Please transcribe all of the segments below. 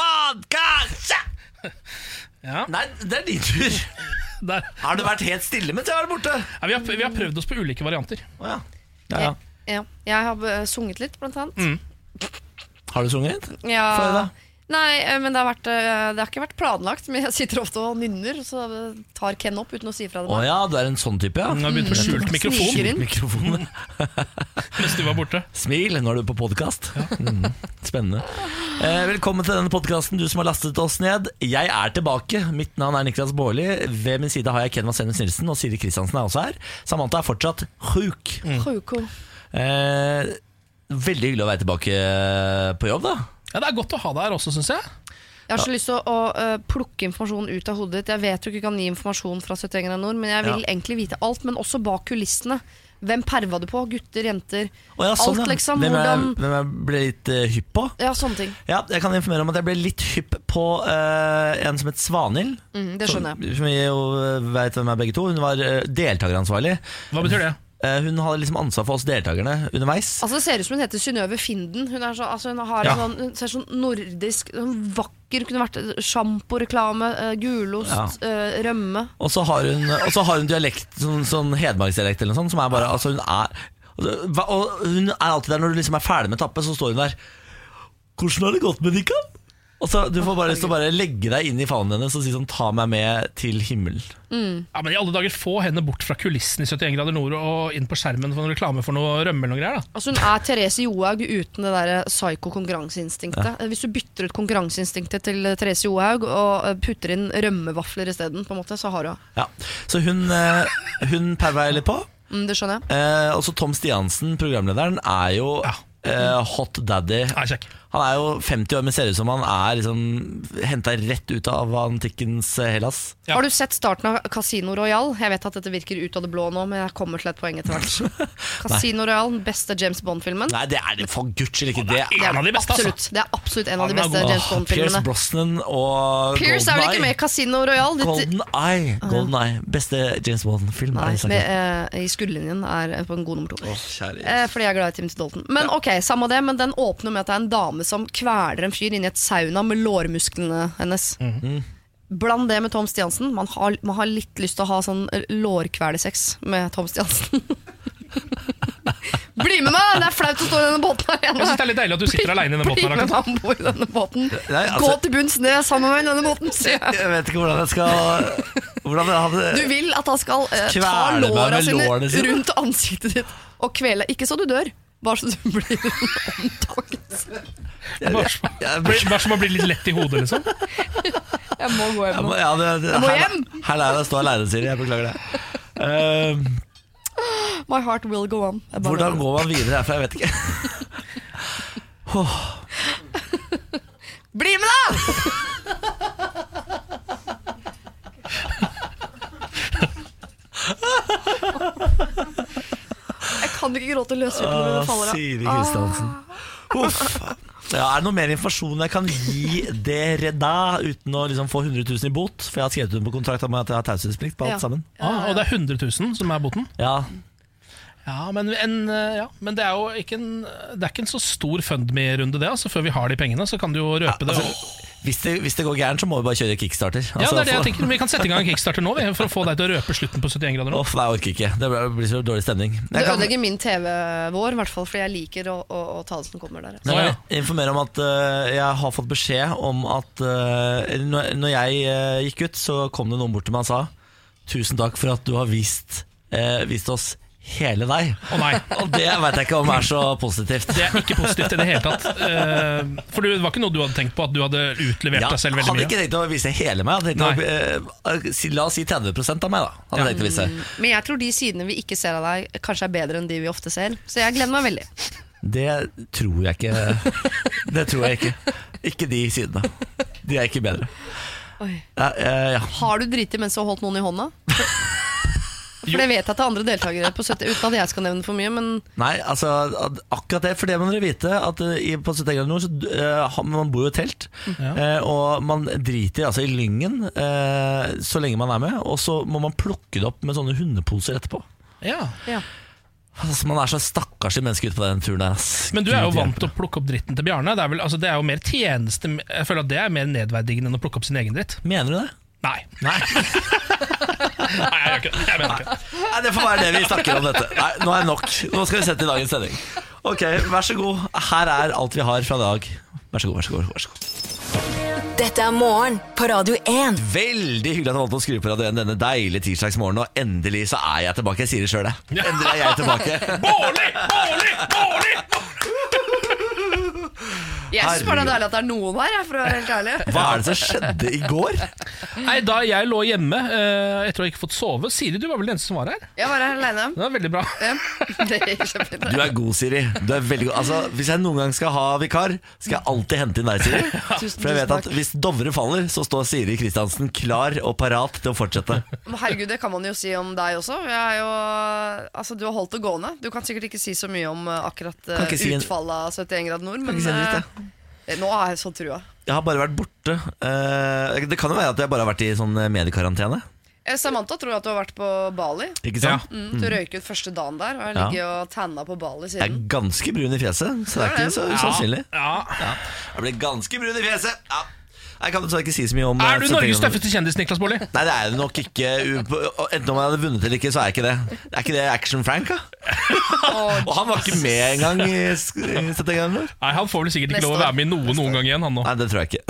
Podkast! Ja, Nei, det er din tur. der. Har du vært helt stille mens jeg har vært borte? Ja, vi, har, vi har prøvd oss på ulike varianter. Oh, ja. Ja, ja. Ja. Jeg har sunget litt, blant annet. Har du sunget? Ja. Få høre, da. Nei, eh, men det har, vært, eh, det har ikke vært planlagt. Men jeg sitter ofte og nynner, så tar Ken opp uten å si fra det. Å ja, du er en sånn type, ja. Hun har begynt med skjult mikrofon Skjult. Mikrofon. mens du var borte. Smil, nå er du på podkast. Mm, spennende. Eh, velkommen til denne podkasten, du som har lastet oss ned. Jeg er tilbake. Mitt navn er Niklas Baarli. Ved min side har jeg Ken Vasenus Nilsen, og Siri Kristiansen er også her. Samantha er fortsatt sjuk. Mm. Eh, veldig hyggelig å være tilbake på jobb, da. Ja, Det er godt å ha deg her også, syns jeg. Jeg har så lyst til å, å eh, plukke informasjon ut av hodet ditt. Jeg vet du ikke kan gi informasjon fra 71 grader nord, men jeg vil Ja. egentlig vite alt. Men også bak kulissene. Hvem perva du på? Gutter, jenter? Oh, ja, sånn, alt, ja. liksom. Hvem jeg, hvem jeg ble litt uh, hypp på. Ja, sånne ting. Ja, jeg kan informere om at jeg ble litt hypp på uh, en som het Svanhild. Mm, det skjønner jeg. Som, som vi jo vet hvem er begge to. Hun var uh, deltakeransvarlig. Hva betyr det? Eh, hun hadde liksom ansvar for oss deltakerne underveis. Altså Det ser ut som hun heter Synnøve Finden. Hun, er så, altså, hun, har Ja. sånn, hun ser sånn nordisk sånn Vakker. Kunne vært sjamporeklame, uh, gulost, ja. rømme. Og så har hun, og så har hun dialekt, sånn, sånn hedmarksdialekt eller noe sånt, som er bare altså hun er og hun er alltid der når du liksom er ferdig med tappet, så står hun der. 'Hvordan har det gått med dere?' Og så Du får bare lyst til å bare legge deg inn i favnen hennes og si sånn 'ta meg med til himmelen'. Ja, men I alle dager, få henne bort fra kulissen i 71 grader nord og inn på skjermen for en reklame for noe rømme eller noe greier. da Altså Hun er Therese Johaug uten det der psyko konkurranseinstinktet. Hvis du bytter ut konkurranseinstinktet til Therese Johaug og eh, putter inn rømmevafler isteden, så har hun Ja. Så hun, eh, hun perva jeg litt på. mm, Det skjønner jeg. Eh, også Tom Stiansen, programlederen, er jo Ja. eh, hot daddy. Ja. Han er jo 50 år, men ser ut som han er liksom henta rett ut av antikkens eh, Hellas. Ja. Har du sett starten av Casino Royal? Jeg vet at dette virker ut av det blå nå, men jeg kommer til et poeng etter hvert. Casino Royal, den beste James Bond-filmen. Nei, det er det for guds skyld ikke. Det Det er en av de beste, altså. absolutt, det er absolutt en av de beste. James Bond-filmene. Pierce Brosnan og Pierce er vel ikke med i Casino Royal? Golden Eye. Golden Eye. Beste James Bond-film. eh, i skuddlinjen er på en god nummer to. Oh, Eh, fordi jeg er glad i Timothy Dalton. Men ok, samme det, men den åpner med at det er en dame som kveler en fyr inni et sauna med lårmusklene hennes. Mhm. Bland det med Tom Stiansen. Man har, man har litt lyst til å ha sånn eh, lårkvelesex med Tom Stiansen. Bli med meg! Det er flaut å stå i denne båten alene. Jeg synes det er litt deilig at du sitter alene i denne båten. Bli med meg om bord i denne båten. Nei, altså- Gå til bunns ned sammen med denne båten, sier jeg. Jeg vet ikke hvordan jeg skal Hvordan jeg hadde Du vil at han skal eh, ta låra sine sine. rundt ansiktet ditt og kvele. Ikke så du dør, bare så du blir en omtakelse. Bare så man Bare som å bli litt lett i hodet, liksom. Jeg må gå hjem nå. ja, det, det, Jeg må her, hjem. her lærer jeg stå aleine, Siri. Jeg beklager det. Uh, My heart will go on. Bare hvordan går man videre herfra? Jeg vet ikke. Bli med, da! kan ikke gråte løsruten når det faller av. Siri Kristiansen. Uff. Ja, er det noe mer informasjon jeg kan gi dere da, uten å liksom få 100 000 i bot? For jeg har skrevet under på kontrakt om at jeg har taushetsplikt på alt Ja. sammen. Ah, og det er 100 000 som er boten. Ja, Ja, men, en, eh, ja, men det er jo ikke en, det er ikke en så stor fundme-runde, det. Altså, før vi har de pengene, så kan du jo røpe det. altså, hvis, det, hvis det går gærent, så må vi bare kjøre kickstarter. Ja, Altså, det er det jeg tenker Vi kan sette i gang Kickstarter nå for å få deg til å røpe slutten på 71 grader Off, nei, jeg orker ikke. Det blir så dårlig stemning. Det Jeg kan, ødelegger min TV-vår, i hvert fall, fordi jeg liker å, å, å tale som kommer der. jeg informerer ja. kan informere om at uh, jeg har fått beskjed om at uh, når, jeg uh, gikk ut, så kom det noen bort til meg og sa Tusen takk for at du har vist, vist oss hele deg. Å nei, Og det vet jeg ikke om er så positivt. det er ikke positivt i det hele tatt. Uh, For det var ikke noe du hadde tenkt på, at du hadde utlevert Ja, deg selv veldig mye? Jeg hadde ikke tenkt å vise hele meg. Hadde tenkt å, uh, la oss si 30 av meg. da Hadde Ja. tenkt å vise Men jeg tror de sidene vi ikke ser av deg, kanskje er bedre enn de vi ofte ser. Så jeg gleder meg veldig. Det tror jeg ikke. Det tror jeg ikke. Ikke de sidene. De er ikke bedre. Oi. Ja, ja. Har du driti mens du har holdt noen i hånda? For det vet jeg er andre deltakere på 70, uten at jeg skal nevne for mye, men Nei, altså akkurat det, for det må dere vite At eh, i- på 70 grader nord så, uh, Man bor jo i telt Ja. eh, Og man driter altså i lyngen eh, Så lenge man er med Og så må man plukke det opp med sånne hundeposer etterpå Ja. ja. Altså, man er så stakkarslig menneske ute på den turen der. ass. Men du er jo Gud vant hjelpe. til å plukke opp dritten til Bjarne. Det er, vel, altså, det er jo mer tjeneste Jeg føler at det er mer nedverdigende enn å plukke opp sin egen dritt. Mener du det? Nei. Nei, jeg gjør ikke det. Jeg mener ikke det. Nei, Det får være det vi snakker om dette. Nei, Nå er det nok. Nå skal vi sette i dagens sending. Ok, vær så god. Her er alt vi har fra dag. Vær så god, vær så god. vær så god Dette er morgen på Radio 1. Veldig hyggelig at du valgte å skru på radioen denne deilige tirsdagsmorgenen. Og endelig så er jeg tilbake. Jeg sier det sjøl, jeg. Endelig er jeg tilbake. Bårli! Bårli! Bårli! Jeg syns bare det er deilig at det er noen her, jeg, for å være helt ærlig. Hva er det som skjedde i går? Nei, Da jeg lå hjemme eh, etter å ha ikke fått sove Siri, du var vel den eneste som var her? Jeg var her alene. Det var veldig bra. Ja. Det gikk kjempefint. Du er god, Siri. Du er veldig god. Altså, hvis jeg noen gang skal ha vikar, skal jeg alltid hente inn deg, Siri. Tusen, For jeg vet at hvis Dovre faller, så står Siri Kristiansen klar og parat til å fortsette. Herregud, det kan man jo si om deg også. Jeg er jo, altså, du har holdt det gående. Du kan sikkert ikke si så mye om eh, akkurat eh, si en- utfallet av 71 grader nord, men eh, nå har jeg så trua. Jeg har bare vært borte. Eh, det kan jo være at jeg bare har vært i sånn mediekarantene. Eh, Samantha tror at du har vært på Bali. Ikke sant? Mm, du røyk ut første dagen der, og jeg Ja. og tanna på Bali Jeg er siden. ganske brun i fjeset, så det er ikke så usannsynlig. Ja. Jeg ble ganske brun i fjeset. Ja. Jeg kan ikke si så mye om Er du eh, Norges 71 tøffeste kjendis, Niklas Baarli? Nei, det er det nok ikke. Enten om jeg hadde vunnet eller ikke, så er jeg ikke det. Er ikke det Action Frank, da? Og han var ikke med engang i sk- i 71 grader. Nei, Han får vel sikkert ikke lov å være med i noe noen gang igjen, han nå. Nei, det tror jeg ikke.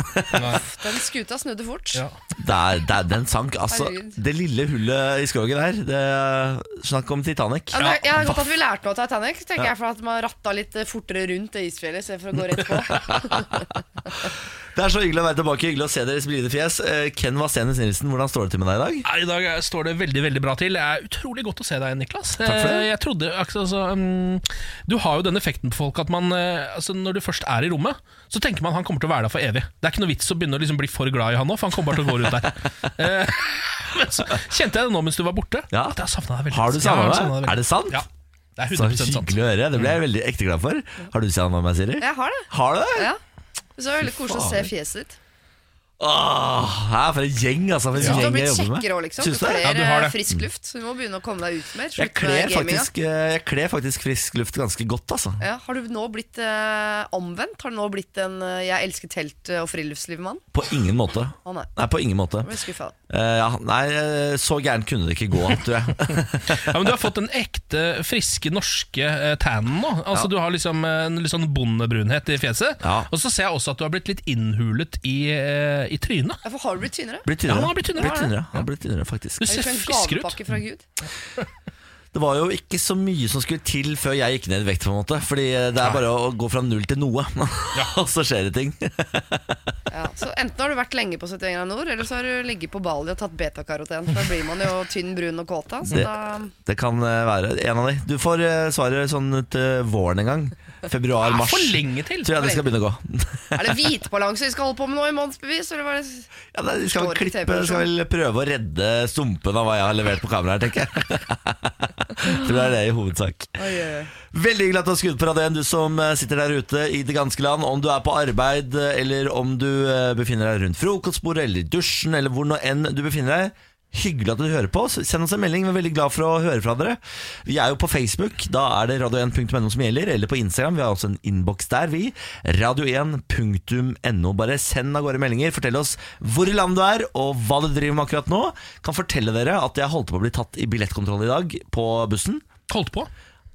Den skuta snudde fort. Ja. Det er, er den sank. Altså, Herregud. det lille hullet i skroget der. Det, snakk om Titanic. Ja, jeg har godt at vi lærte noe av Titanic, tenker jeg, for at man ratta litt fortere rundt det isfjellet istedenfor å gå rett på. Det er så hyggelig å være tilbake. Hyggelig å se deres blide fjes. Eh, Ken Vasenes Nilsen, hvordan står det til med deg i dag? I dag står det veldig veldig bra til. Det er utrolig godt å se deg, Niklas. Takk for det. Eh, Jeg trodde, altså, um, Du har jo den effekten på folk at man eh, altså, når du først er i rommet, så tenker man han kommer til å være der for evig. Det er ikke noe vits å begynne å liksom bli for glad i han nå, for han kommer bare til å gå rundt der. Men så kjente jeg det nå mens du var borte. Ja. At jeg har savna deg veldig. Har du savna deg veldig. Er det sant? Ja. Det er Så 100 sant. hyggelig å høre. Det ble jeg veldig ekte glad for. Har du savna meg, Siri? Jeg har det. Har du det? Ja. Det var veldig koselig å se fjeset ditt. Åh, her, for en gjeng, altså. For en Du har gjeng jeg blitt jobber med. kjekkere òg, liksom. Du Syns du kler Ja, du har det. eh, frisk luft. Du må begynne å komme deg ut mer. Jeg kler faktisk, eh, jeg kler faktisk frisk luft ganske godt, altså. Ja, har du nå blitt eh, omvendt? Har du nå blitt en eh, 'jeg elsker telt og friluftsliv'-mann? På ingen måte. Å nei, Nei, på ingen måte. skuffa. Eh, ja, nei, eh, så gærent kunne det ikke gå, tror jeg. Ja, men Du har fått den ekte, friske norske uh, tannen nå. Altså Ja. Du har liksom eh, en litt sånn bondebrunhet i fjeset. Ja. Og så ser jeg også at du har blitt litt innhulet i, eh, i trynet. Ja, for har du blitt tynnere? Blitt Ja, han har blitt tynnere, Blitt tynnere, han har blitt tynnere faktisk. Du Er ser friskere ut. fra Gud? Det var jo ikke så mye som skulle til før jeg gikk ned i vekt, på en måte. Fordi det er bare å gå fra null til noe, og så skjer det ting. Ja, så Enten har du vært lenge på 71 grader nord, eller så har du ligget på Bali og tatt betakaroten. Da blir man jo tynn, brun og kåt Det- Det kan eh, være en av de. Du får eh, svaret sånn til våren en gang. Februar-mars. For lenge til! Tror jeg det skal begynne å gå. Er det hvitbalanse vi skal holde på med nå i månedsbevis? Eller var det Ja, nei, de skal vel klippe. Skal vel prøve å redde stumpen av hva jeg har levert på kamera her, tenker jeg. Tror det er det i hovedsak. Oi, oi, oi. Veldig hyggelig at du har skrudd på radioen, du som eh, sitter der ute i det ganske land. Om du er på arbeid, eh, eller om du eh, befinner deg rundt frokostbordet, eller i dusjen, eller hvor nå enn du befinner deg. Hyggelig at du hører på. Send oss en melding. Vi er veldig glad for å høre fra dere. Vi er jo på Facebook. Da er det radio1.no som gjelder. Eller på Instagram. Vi har også en innboks der, vi. Radio1.no. Bare send av gårde meldinger. Fortell oss hvor i landet du er, og hva du driver med akkurat nå. Kan fortelle dere at jeg holdt på å bli tatt i billettkontroll i dag på bussen. Holdt på.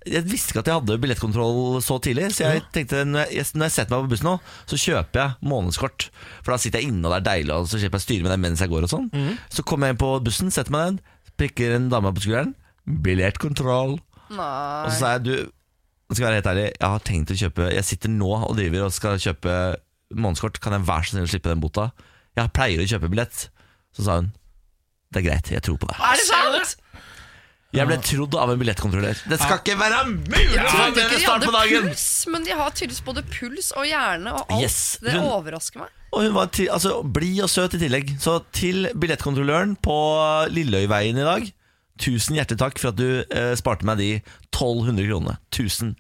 Jeg visste ikke at jeg hadde billettkontroll så tidlig, så jeg tenkte når jeg, når jeg setter meg på bussen nå, så kjøper jeg månedskort. For da sitter jeg inne, og det er deilig, og så slipper jeg styre med det mens jeg går og sånn. Så kommer jeg inn på bussen, setter meg ned, prikker en dame på skulderen. Billettkontroll. Og så sa jeg, du, jeg skal jeg være helt ærlig, jeg har tenkt å kjøpe Jeg sitter nå og driver og skal kjøpe månedskort. Kan jeg være så snill å slippe den bota? Jeg pleier å kjøpe billett. Så sa hun, det er greit, jeg tror på deg. Er det sant? Jeg ble trodd av en billettkontrollør. Det skal ikke være mulig! Jeg trodde ikke de hadde puls, men de har tydeligvis både puls og hjerne og alt. Yes, Det overrasker meg. Og hun var altså, blid og søt i tillegg. Så til billettkontrolløren på Lilleøyveien i dag, tusen hjertelig takk for at du eh, sparte meg de 1200 kronene. Tusen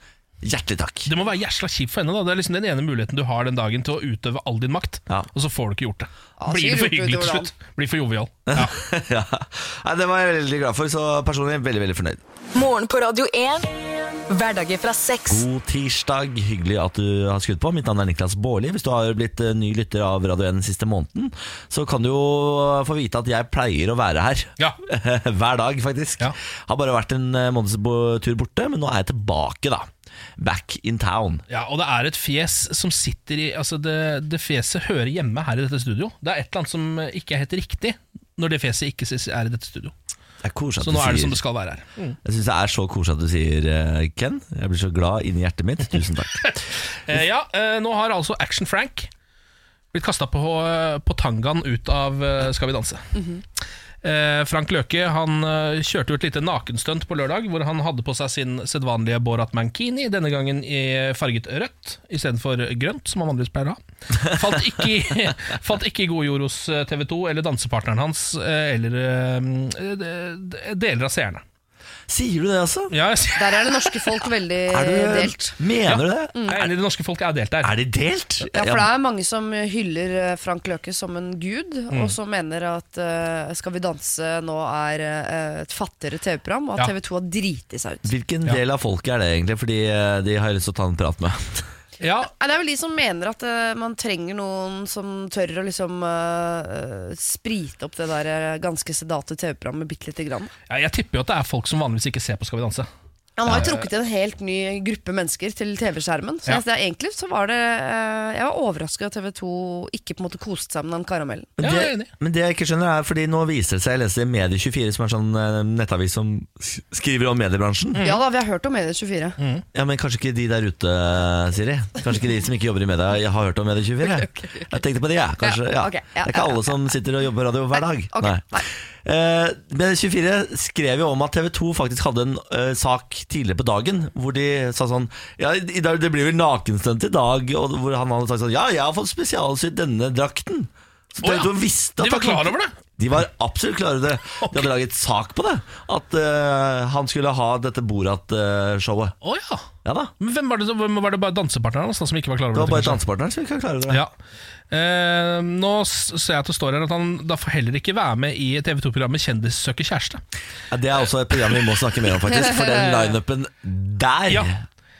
hjertelig takk. Det må være jæsla kjipt for henne. da Det er liksom den ene muligheten du har den dagen til å utøve all din makt, Ja. og så får du ikke gjort det. Ja, Blir det for hyggelig til slutt? Blir for jovial. Ja. ja. Nei, det var jeg veldig glad for, så personlig veldig veldig fornøyd. Morgen på Radio 1. Hverdager fra seks. God tirsdag, hyggelig at du har skrudd på. Mitt navn er Niklas Baarli. Hvis du har blitt eh, ny lytter av Radio 1 den siste måneden, så kan du jo få vite at jeg pleier å være her. Ja. Hver dag, faktisk. Ja. Har bare vært en eh, månedstur borte, men nå er jeg tilbake, da. Back in town. Ja, og det er et fjes som sitter i Altså, det, det fjeset hører hjemme her i dette studio. Det er et eller annet som ikke er helt riktig når det fjeset ikke er i dette studio. Det er koselig at Så nå er det sier som det skal være her. Jeg syns det er så koselig at du sier eh, Ken. Jeg blir så glad inni hjertet mitt. Tusen takk. Eh, ja, eh, nå har altså Action Frank blitt kasta på, på tangaen ut av Skal vi danse. Eh, Frank Løke han eh, kjørte jo et lite nakenstunt på lørdag, hvor han hadde på seg sin sedvanlige Borat Mankini, denne gangen i farget rødt istedenfor grønt, som han vanligvis pleier å ha. Falt ikke, falt ikke i god jord hos TV 2 eller dansepartneren hans eh, eller eh, deler av seerne. Sier du det, altså? Ja, jeg sier- Der er det norske folk veldig Er du, delt. Mener du det? jeg er enig, det norske folk er delt der. Er de delt? Ja, for det er mange som hyller eh, Frank Løke som en gud, og som mener at eh, Skal vi danse nå er eh, et fattigere TV-program, og at Ja. TV 2 har driti seg ut. Hvilken del av folket er det egentlig? Fordi eh, de har jeg lyst til å ta en prat med. Ja, Det er vel de som mener at uh, man trenger noen som tør å liksom uh, sprite opp det der ganske sedate TV-programmet bitte lite grann. ja, jeg tipper jo at det er folk som vanligvis ikke ser på Skal vi danse. Han har jo trukket en helt ny gruppe mennesker til TV-skjermen. Så Ja. jeg, er egentlig så var det eh, Jeg var overraska at TV 2 ikke på en måte koste seg med den karamellen. Men det, jeg men det jeg ikke skjønner er Fordi nå viser det seg, jeg leser i Medie24 Som er sånn eh, nettavis som skriver om mediebransjen. Ja da, vi har hørt om Medie24. Ja, men kanskje ikke de der ute, Siri? Kanskje ikke de som ikke jobber i media Jeg har hørt om Medie24 Jeg tenkte på de, ja, kanskje, Ja, Det er ikke ja, alle som sitter og jobber på radio hver dag. nei. Eh, Medie24 skrev jo om at TV 2 faktisk hadde en eh, sak tidligere på dagen Hvor de sa sånn Ja, det blir vel nakenstunt i dag Og hvor han hadde sagt sånn Ja, jeg har fått spesialsydd denne drakten Så TV 2 ja. visste at De var klar over det? De var absolutt klare det. De hadde laget sak på det. At uh, han skulle ha dette Borat-showet. Å ja. Ja da. Men hvem var det, hvem var det bare dansepartneren hans som ikke var klar over Det var bare dansepartneren som ikke var klar over det. Ja. Eh, nå ser jeg at det står her at han da får heller ikke være med i TV 2-programmet Kjendis søker kjæreste. Ja, det er også et program vi må snakke mer om, faktisk. For den lineupen der Ja.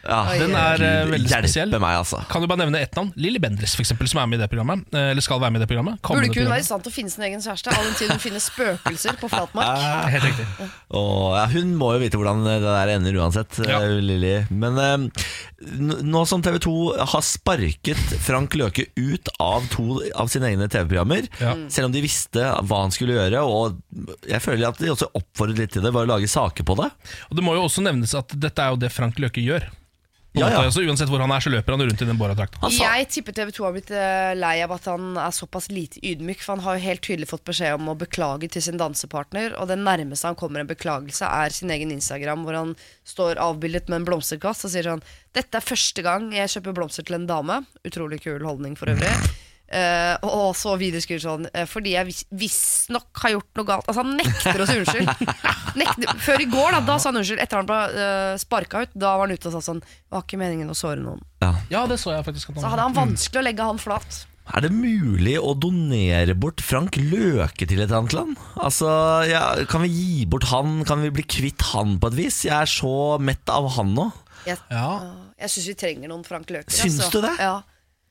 Ja, Den er eh, veldig hjelpe spesiell. meg, altså. Kan du bare nevne ett navn? Lilly Bendriss, for eksempel, som er med i det programmet. eh, Eller skal være med i det programmet. Burde Kommende ikke hun være i stand til å finne sin egen kjæreste, all den tid hun finner spøkelser på flatmark? Helt riktig. Og, ja, hun må jo vite hvordan det der ender uansett, Ja. eh, Lilly. Men eh, n- nå som TV 2 har sparket Frank Løke ut av to av sine egne TV-programmer, Ja. selv om de visste hva han skulle gjøre, og jeg føler at de også oppfordret litt til det, var å lage saker på det. Og Det må jo også nevnes at dette er jo det Frank Løke gjør. Ja, ja. Så Uansett hvor han er, så løper han rundt i den Bora-drakta. Jeg tipper TV 2 har blitt eh, lei av at han er såpass lite ydmyk. For han har jo helt tydelig fått beskjed om å beklage til sin dansepartner. Og det nærmeste han kommer en beklagelse, er sin egen Instagram, hvor han står avbildet med en blomsterkast og sier sånn Dette er første gang jeg kjøper blomster til en dame. Utrolig kul holdning for øvrig. Eh, og så videre skriver sånn uh, Fordi jeg vis- visstnok har gjort noe galt. Altså Han nekter å si unnskyld. Nekter, før i går, da, da sa han unnskyld. Etter han ble uh, sparka ut, da var han ute og sa sånn Det var ikke meningen å såre noen. ja. Ja, det så jeg faktisk. at Så hadde han vanskelig å legge han flat. Er det mulig å donere bort Frank Løke til et annet land? Altså, ja, Kan vi gi bort han? Kan vi bli kvitt han på et vis? Jeg er så mett av han nå. Jeg, Ja. jeg syns vi trenger noen Frank Løker. Syns altså. du det? Ja.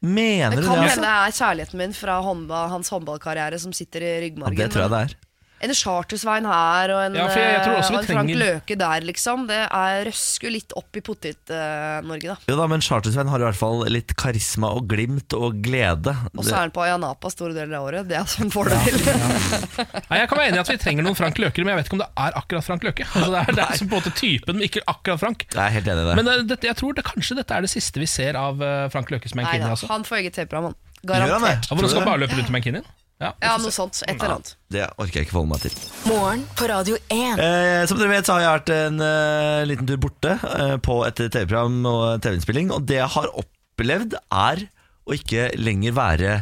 Mener Det du kan det? hende Altså? det er kjærligheten min fra håndball, hans håndballkarriere som sitter i Ja, ryggmargen. det tror jeg det er. En Chartersvein her og en, Ja, jeg- jeg eh, vi og en Frank Løke der, liksom. Det er røsker litt opp i Potet-Norge, da. Jo da, men Chartersvein har i hvert fall litt karisma og glimt og glede. Og så er han på Ayanapa store deler av året. Det er en fordel. Ja, ja. Nei, jeg kan være enig i at vi trenger noen Frank Løker, men jeg vet ikke om det er akkurat Frank Løke. Altså, det, er, det er på en måte typen, men ikke akkurat Frank. Jeg er helt enig i det. Men det, jeg tror det, kanskje dette er det siste vi ser av eh, Frank Løkes Nei Mankini. Altså. han får eget TV-program, han. Gjør han det? Garantert. Ja, hvor han skal bare løpe rundt i Mankinien? Ja, Ja, noe sånt. Et eller annet. Det orker jeg ikke forholde meg til. Morgen på Radio 1. Eh, som dere vet så har jeg vært en eh, liten tur borte eh, på et TV-program og TV-innspilling, og det jeg har opplevd er å ikke lenger være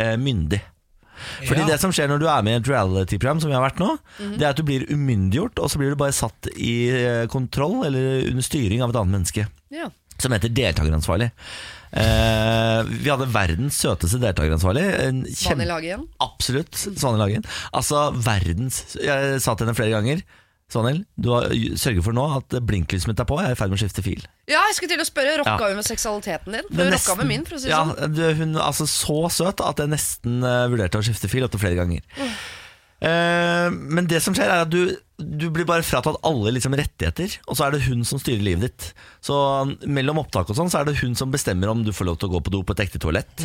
eh, myndig. Fordi Ja. det som skjer når du er med i et reality-program, som vi har vært nå, det er at du blir umyndiggjort, og så blir du bare satt i eh, kontroll eller under styring av et annet menneske. Ja. Som heter deltakeransvarlig. Eh, vi hadde verdens søteste deltakeransvarlig. En Vann i laget igjen. Absolutt. Svane Hagen. Altså verdens Jeg sa til henne flere ganger Svanhild, du har, sørger for nå at blinklyset mitt er på. Jeg er i ferd med å skifte fil. Ja, jeg skulle til å spørre, rocka Ja. hun med seksualiteten din? Hun nesten- rocka med min, for å si det ja, sånn. du, Hun er altså så søt at jeg nesten uh, vurderte å skifte fil opptil flere ganger. Eh, men det som skjer, er at du, du blir bare fratatt alle liksom, rettigheter, og så er det hun som styrer livet ditt. Så um, mellom opptak og sånn, så er det hun som bestemmer om du får lov til å gå på do på et ekte toalett,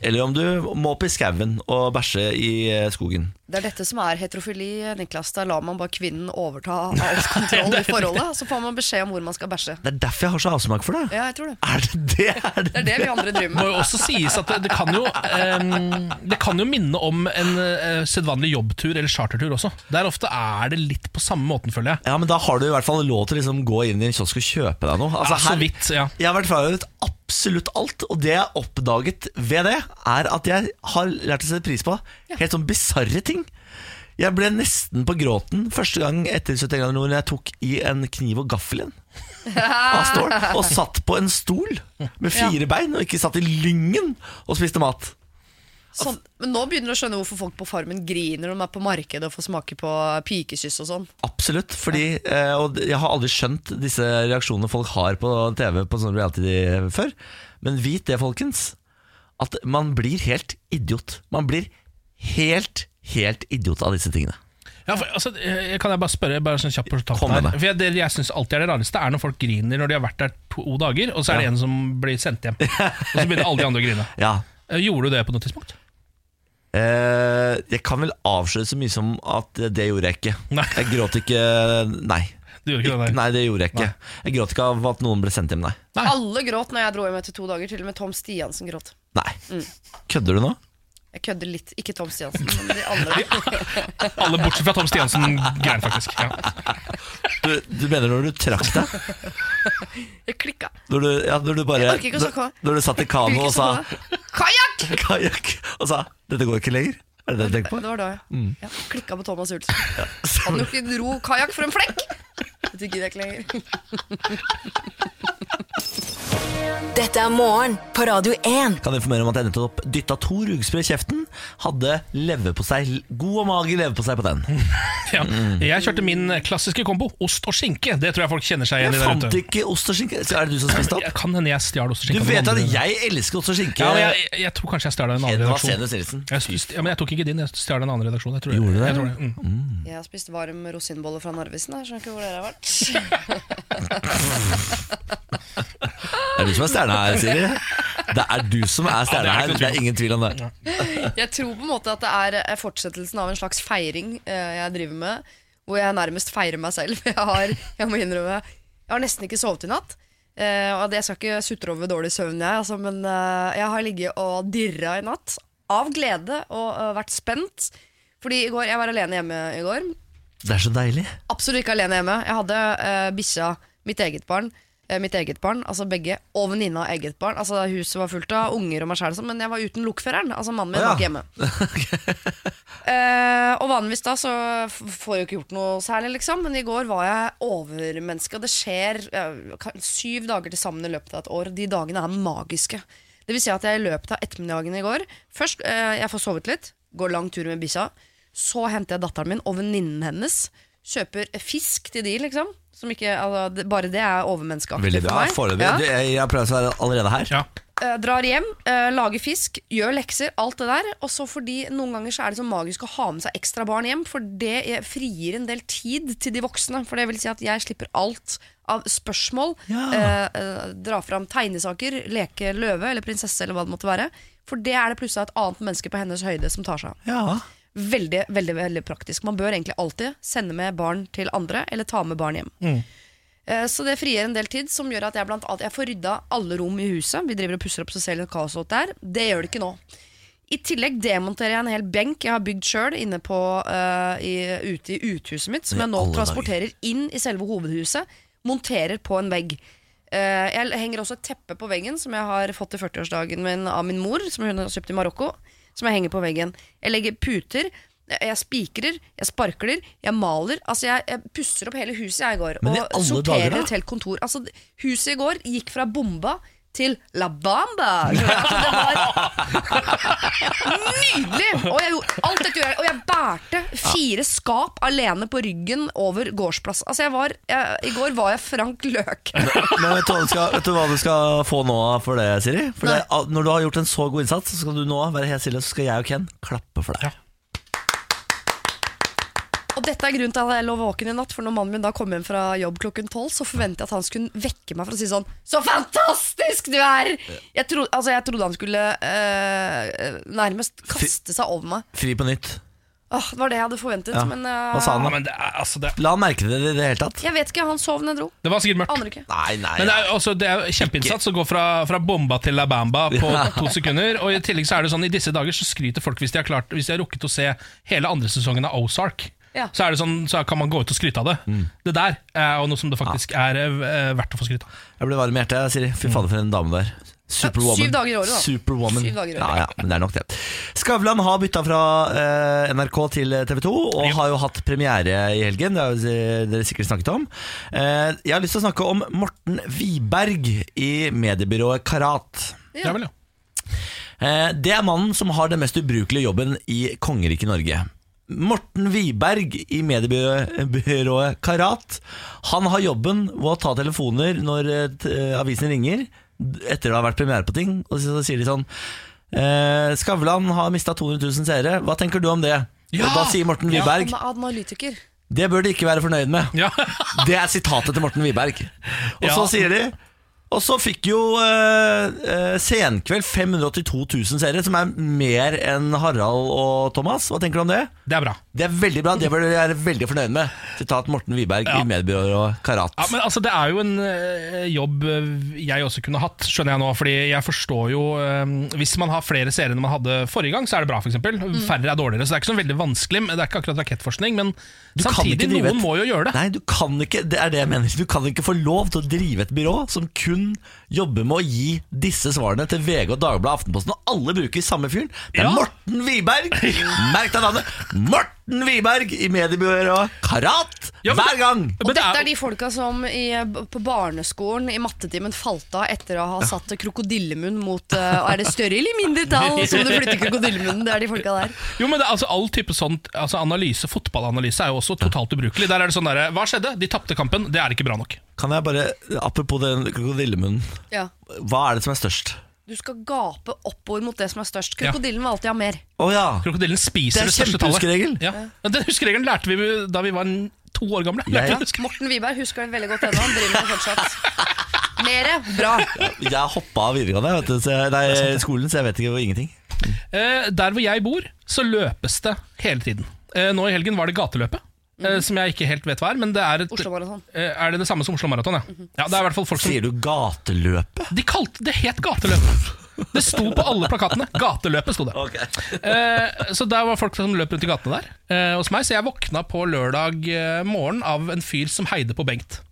eller om du må opp i skauen og bæsje i eh, skogen. Det er dette som er heterofili, Niklas. Da lar man bare kvinnen overta all kontroll i forholdet. Så får man beskjed om hvor man skal bæsje. Det er derfor jeg har så avsmak for det. Ja, jeg tror det. Er det det? Er det Det er det vi andre driver Det må jo også sies at det, det, kan jo, um, det kan jo minne om en uh, sedvanlig jobbtur eller chartertur også. Der ofte er det litt på samme måten, føler jeg. Ja, men da har du i hvert fall lov til å liksom gå inn i en kiosk og kjøpe deg noe. Altså, ja, så vidt, ja. Jeg har vært frarådet absolutt alt, og det jeg oppdaget ved det, er at jeg har lært å sette pris på helt sånn bisarre ting. Jeg ble nesten på gråten første gang etter 71 grader nord jeg tok i en kniv og gaffel igjen. Og satt på en stol med fire bein, og ikke satt i lyngen og spiste mat. Sånn, men nå begynner du å skjønne hvorfor folk på Farmen griner når de er på markedet og får smake på pikekyss og sånn. Absolutt, fordi ja. Og jeg har aldri skjønt disse reaksjonene folk har på TV på sånn reality før. Men vit det, folkens, at man blir helt idiot. Man blir helt, helt idiot av disse tingene. Ja, for, altså, eh, kan jeg bare spørre bare sånn kjapt på Kom her? For jeg, Det jeg syns alltid er det rareste, er når folk griner når de har vært der to dager, og så er det Ja. en som blir sendt hjem. Og så begynner alle de andre å grine. Ja Eh, Gjorde du det på noe tidspunkt? Eh, Jeg kan vel avsløre så mye som at det gjorde jeg ikke. Nei. Jeg gråt ikke Nei. Du gjorde ikke det, nei. Nei, det gjorde jeg ikke. Jeg gråt ikke av at noen ble sendt hjem, nei. Nei. Alle gråt når jeg dro hjem etter to dager. Til og med Tom Stiansen gråt. Nei. Kødder du nå? Jeg kødder litt. Ikke Tom Stiansen, men de andre. Alle bortsett fra Tom Stiansen grein faktisk. Ja. Du, du mener når du trakk deg? Jeg klikka. Når du, ja, når du bare Jeg orker ikke å snakke. når, du satt i kano og sa Kajakk! kajakk og sa 'dette går ikke lenger'? Er det det du tenker på? Det var da, ja. Mm. ja klikka på Thomas Ulsen. Han jo ikke dro kajakk for en flekk! Dette gidder jeg ikke lenger. Dette er morgen på Radio 1. Kan informere om at jeg nettopp dytta to rugspray i kjeften. Hadde leverpostei, god og mager leverpostei på den. Ja. Jeg kjørte min klassiske kombo, ost og skinke. Det tror jeg folk kjenner seg igjen i Jeg fant ikke ost og skinke. Så er det du som spiste opp? Jeg kan hende jeg stjal ost og skinke. Du vet at jeg elsker ost og skinke. ja, jeg, jeg, tror kanskje jeg stjal en annen redaksjon. Jeg, ja, men jeg tok ikke din, jeg stjal en annen redaksjon. Jeg tror, Gjorde du det? Jeg tror det. Mm. Jeg har spist varm rosinbolle fra Narvesen. Jeg skjønner ikke hvor dere har vært. Det er du som er stjerna her, Siri. Det er du som er stjerna her. det er ingen tvil om det. Jeg tror på en måte at det er eh, fortsettelsen av en slags feiring eh, jeg driver med. Hvor jeg nærmest feirer meg selv. Jeg har, jeg må innrømme Jeg har nesten ikke sovet i natt. Eh, og Jeg skal ikke sutre over dårlig søvn, jeg, altså, men jeg har ligget og dirra i natt. Av glede og vært spent. Fordi i går, jeg var alene hjemme i går. Det er så deilig. Absolutt ikke alene hjemme. Jeg hadde uh, bikkja, mitt eget barn, mitt eget barn, altså begge, og venninna og eget barn. Altså Huset var fullt av unger og meg sjæl, men jeg var uten lokføreren. Altså Mannen min var ikke hjemme. Eh, og vanligvis da så får jeg jo ikke gjort noe særlig, liksom. Men i går var jeg overmenneske, og det skjer eh, syv dager til sammen i løpet av et år. De dagene er magiske. Det vil si at jeg i løpet av ettermiddagen i går Først, eh, jeg får sovet litt, går lang tur med bikkja. Så henter jeg datteren min og venninnen hennes. Kjøper fisk til de, liksom. Som ikke, altså, det, bare det er overmenneskeaktig Veldig for meg. Foreløpig. Ja. Du, Jeg, jeg har prøvd å være allerede her. Ja. Eh, drar hjem, eh, lager fisk, gjør lekser, alt det der. Og så fordi noen ganger så er det så magisk å ha med seg ekstra barn hjem, for det jeg frigjør en del tid til de voksne. For det vil si at jeg slipper alt av spørsmål. Ja. Eh, eh, dra fram tegnesaker, leke løve eller prinsesse eller hva det måtte være. For det er det plutselig et annet menneske på hennes høyde som tar seg av. Ja. Veldig, veldig, veldig praktisk. Man bør egentlig alltid sende med barn til andre, eller ta med barn hjem. Mm. Så det frigjør en del tid, som gjør at jeg blant annet Jeg får rydda alle rom i huset. Vi driver og pusser opp så ser det kaos ut der. Det gjør det ikke nå. I tillegg demonterer jeg en hel benk jeg har bygd sjøl inne på eh, ute i uthuset mitt, som jeg nå transporterer inn i selve hovedhuset. Monterer på en vegg. Uh, jeg henger også et teppe på veggen som jeg har fått i 40-årsdagen min av min mor, som hun har kjøpt i Marokko. Som jeg henger på veggen. Jeg legger puter. Jeg spikrer, jeg sparkler, jeg maler. Altså jeg, jeg pusser opp hele huset jeg i går. Og sorterer dager, da? et helt kontor. Altså, huset i går gikk fra bomba til La Bamba. Altså, det var nydelig! Og jeg, gjorde- alt dette jeg, og jeg bærte fire skap alene på ryggen over gårdsplass. Altså, jeg var, jeg, I går var jeg Frank Løk. Men vet du, hva du skal, vet du hva du skal få nå for det, Siri? For det, når du har gjort en så god innsats, så skal du nå være helt stille, så skal jeg og Ken klappe for deg. Og dette er grunnen til at jeg lå våken i natt, for når mannen min da kom hjem fra jobb klokken tolv, så forventet jeg at han skulle vekke meg for å si sånn Så fantastisk du er! Jeg, tro, altså, jeg trodde han skulle eh, nærmest kaste seg over meg. Fri på nytt. Åh, det var det jeg hadde forventet, Ja. men uh, Hva sa han Ja, da? men det er, altså, det, La han merke det i det hele tatt. Jeg vet ikke, han sov når jeg dro. det var sikkert mørkt. Aner ikke. Nei, nei. Men det er, også, det er jo kjempeinnsats å gå fra, fra bomba til la bamba på to sekunder. Og i tillegg så er det sånn i disse dager så skryter folk hvis de har, klart, hvis de har rukket å se hele andre sesongen av Ozark. Ja. Så, er det sånn, så kan man gå ut og skryte av det. Det der er jo noe som det faktisk er eh, verdt å få skryte av. Jeg ble varm i hjertet, Siri. Fy fader, for en dame der. Superwoman. syv dager i året, da. Superwoman. Syv dager i året. Ja, ja, men det er nok det. Skavlan har bytta fra eh, NRK til TV 2, og Ja. har jo hatt premiere i helgen. Det har jo eh, dere sikkert snakket om. Eh, jeg har lyst til å snakke om Morten Wiberg i mediebyrået Karat. Ja. vel, ja. Eh, det er mannen som har den mest ubrukelige jobben i kongeriket Norge. Morten Wiberg i mediebyrået Karat. Han har jobben med å ta telefoner når eh, avisen ringer, etter det har vært premiere på ting, og så sier de sånn eh, Skavlan har mista 200 000 seere, hva tenker du om det? Ja! Og da sier Morten Ja. Wiberg Han er analytiker. det bør de ikke være fornøyd med. Ja. Det er sitatet til Morten Wiberg. Og Ja. så sier de Og så fikk jo eh, eh, Senkveld 582 000 seere, som er mer enn Harald og Thomas. Hva tenker du om det? Det er bra. Det er veldig bra, det bør jeg være veldig fornøyd med. Sitat Morten Wiberg Ja. i mediebyrået Karat. Ja, men altså Det er jo en eh, jobb eh, jeg også kunne hatt, skjønner jeg nå. Fordi jeg forstår jo eh, Hvis man har flere serier enn man hadde forrige gang, så er det bra, f.eks. Mm. Færre er dårligere. Så det er ikke så veldig vanskelig. men Det er ikke akkurat rakettforskning, men Du kan samtidig, ikke noen et- må jo gjøre det. Nei, du kan ikke, det er det jeg mener. Du kan ikke få lov til å drive et byrå som kun jobber med å gi disse svarene til VG og Dagbladet Aftenposten, og alle bruker samme fyren. Det er Ja. Morten Wiberg! Merk deg navnet! Morten Wiberg i mediebyrået Karat! Ja, men Hver gang! Og dette er- de folka som i, på barneskolen i mattetimen falt av etter å ha satt krokodillemunn mot uh, Er det større eller mindre tall som du flytter krokodillemunnen? Det er de folka der. Jo, men det, altså All type sånt altså analyse, fotballanalyse er jo også totalt ubrukelig. Der er det sånn der, Hva skjedde? De tapte kampen. Det er ikke bra nok. Kan jeg bare, apropos den krokodillemunnen, Ja. hva er det som er størst? Du skal gape oppover mot det som er størst. Ja. Krokodillen vil alltid ha mer. Å ja! Krokodillen spiser Det er det, største tallet. kjempehuskeregel. Ja. Ja, Den huskeregelen lærte vi da vi var to år gamle. Ja, Lærte ja. vi huske- Morten Wiberg husker den veldig godt ennå. Han driver med det fortsatt. Mere bra. Jeg hoppa av videregående, vet du, så jeg, nei, skolen, så jeg vet ikke hvor ingenting. Eh, der hvor jeg bor, så løpes det hele tiden. Eh, nå i helgen var det gateløpet. Eh, Som jeg ikke helt vet hva er, men det er et, eh, Er det det samme som Oslo Maraton? Ja. ja, det er i hvert fall folk som Sier du gateløpet? De kalte det het gateløpet. Det sto på alle plakatene. Gateløpet sto det. Eh, så der var folk som løp rundt i gatene der eh, hos meg. Så jeg våkna på lørdag eh, morgen av en fyr som heide på Bengt.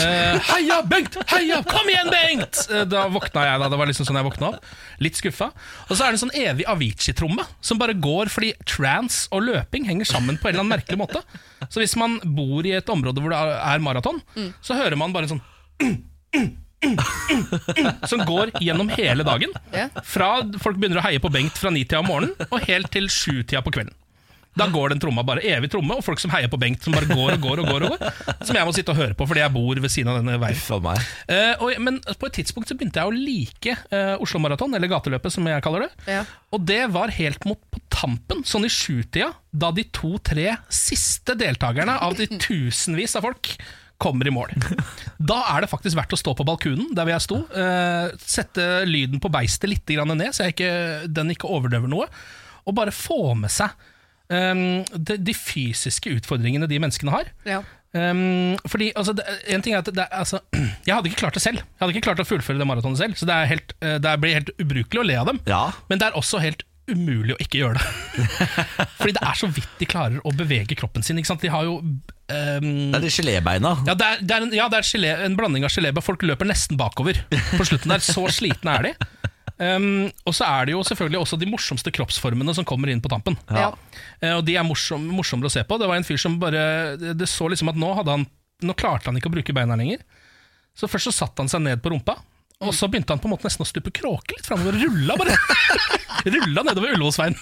Eh, heia, Bengt! Heia! Kom igjen, Bengt! Eh, da våkna jeg da, det var liksom sånn jeg våkna opp Litt skuffa. Og så er det en sånn evig Avicii-tromme som bare går fordi trans og løping henger sammen på en eller annen merkelig måte. Så hvis man bor i et område hvor det er maraton, så hører man bare en sånn som går gjennom hele dagen. Fra folk begynner å heie på Bengt fra ni-tida om morgenen og helt til sjutida på kvelden. Da går den tromma bare evig tromme, og folk som heier på Bengt, som bare går og går og går. og går Som jeg må sitte og høre på fordi jeg bor ved siden av denne veien. Eh, og, men på et tidspunkt så begynte jeg å like uh, Oslo Maraton, eller gateløpet som jeg kaller det. Ja. Og det var helt mot på tampen, sånn i sjutida, da de to-tre siste deltakerne av de tusenvis av folk kommer i mål. Da er det faktisk verdt å stå på balkunen der hvor jeg sto, Uh, sette lyden på beistet litt grann ned, så jeg ikke, den ikke overdøver noe, og bare få med seg eh, de, de fysiske utfordringene de menneskene har. Ja. Um, fordi, altså, det, en ting er at det, altså, Jeg hadde ikke klart det selv. Jeg hadde ikke klart å fullføre det maratonet selv. Så det, er helt, eh, det blir helt ubrukelig å le av dem. Ja. Men det er også helt umulig å ikke gjøre det. fordi det er så vidt de klarer å bevege kroppen sin. Ikke sant? De har jo um, Det er de gelébeina. ja, det er, det er, en, ja, det er gelé, en blanding av gelébein. Folk løper nesten bakover på slutten der. Så slitne er de. Um, og så er det jo selvfølgelig også de morsomste kroppsformene som kommer inn på tampen. Ja. Uh, og de er morsom, morsommere å se på. Det var en fyr som bare Det så liksom at nå, hadde han, nå klarte han ikke å bruke beina lenger. Så først så satte han seg ned på rumpa, Og så begynte han på en måte nesten å stupe kråke litt framover. Rulla bare Rulla nedover Ullevålsveien.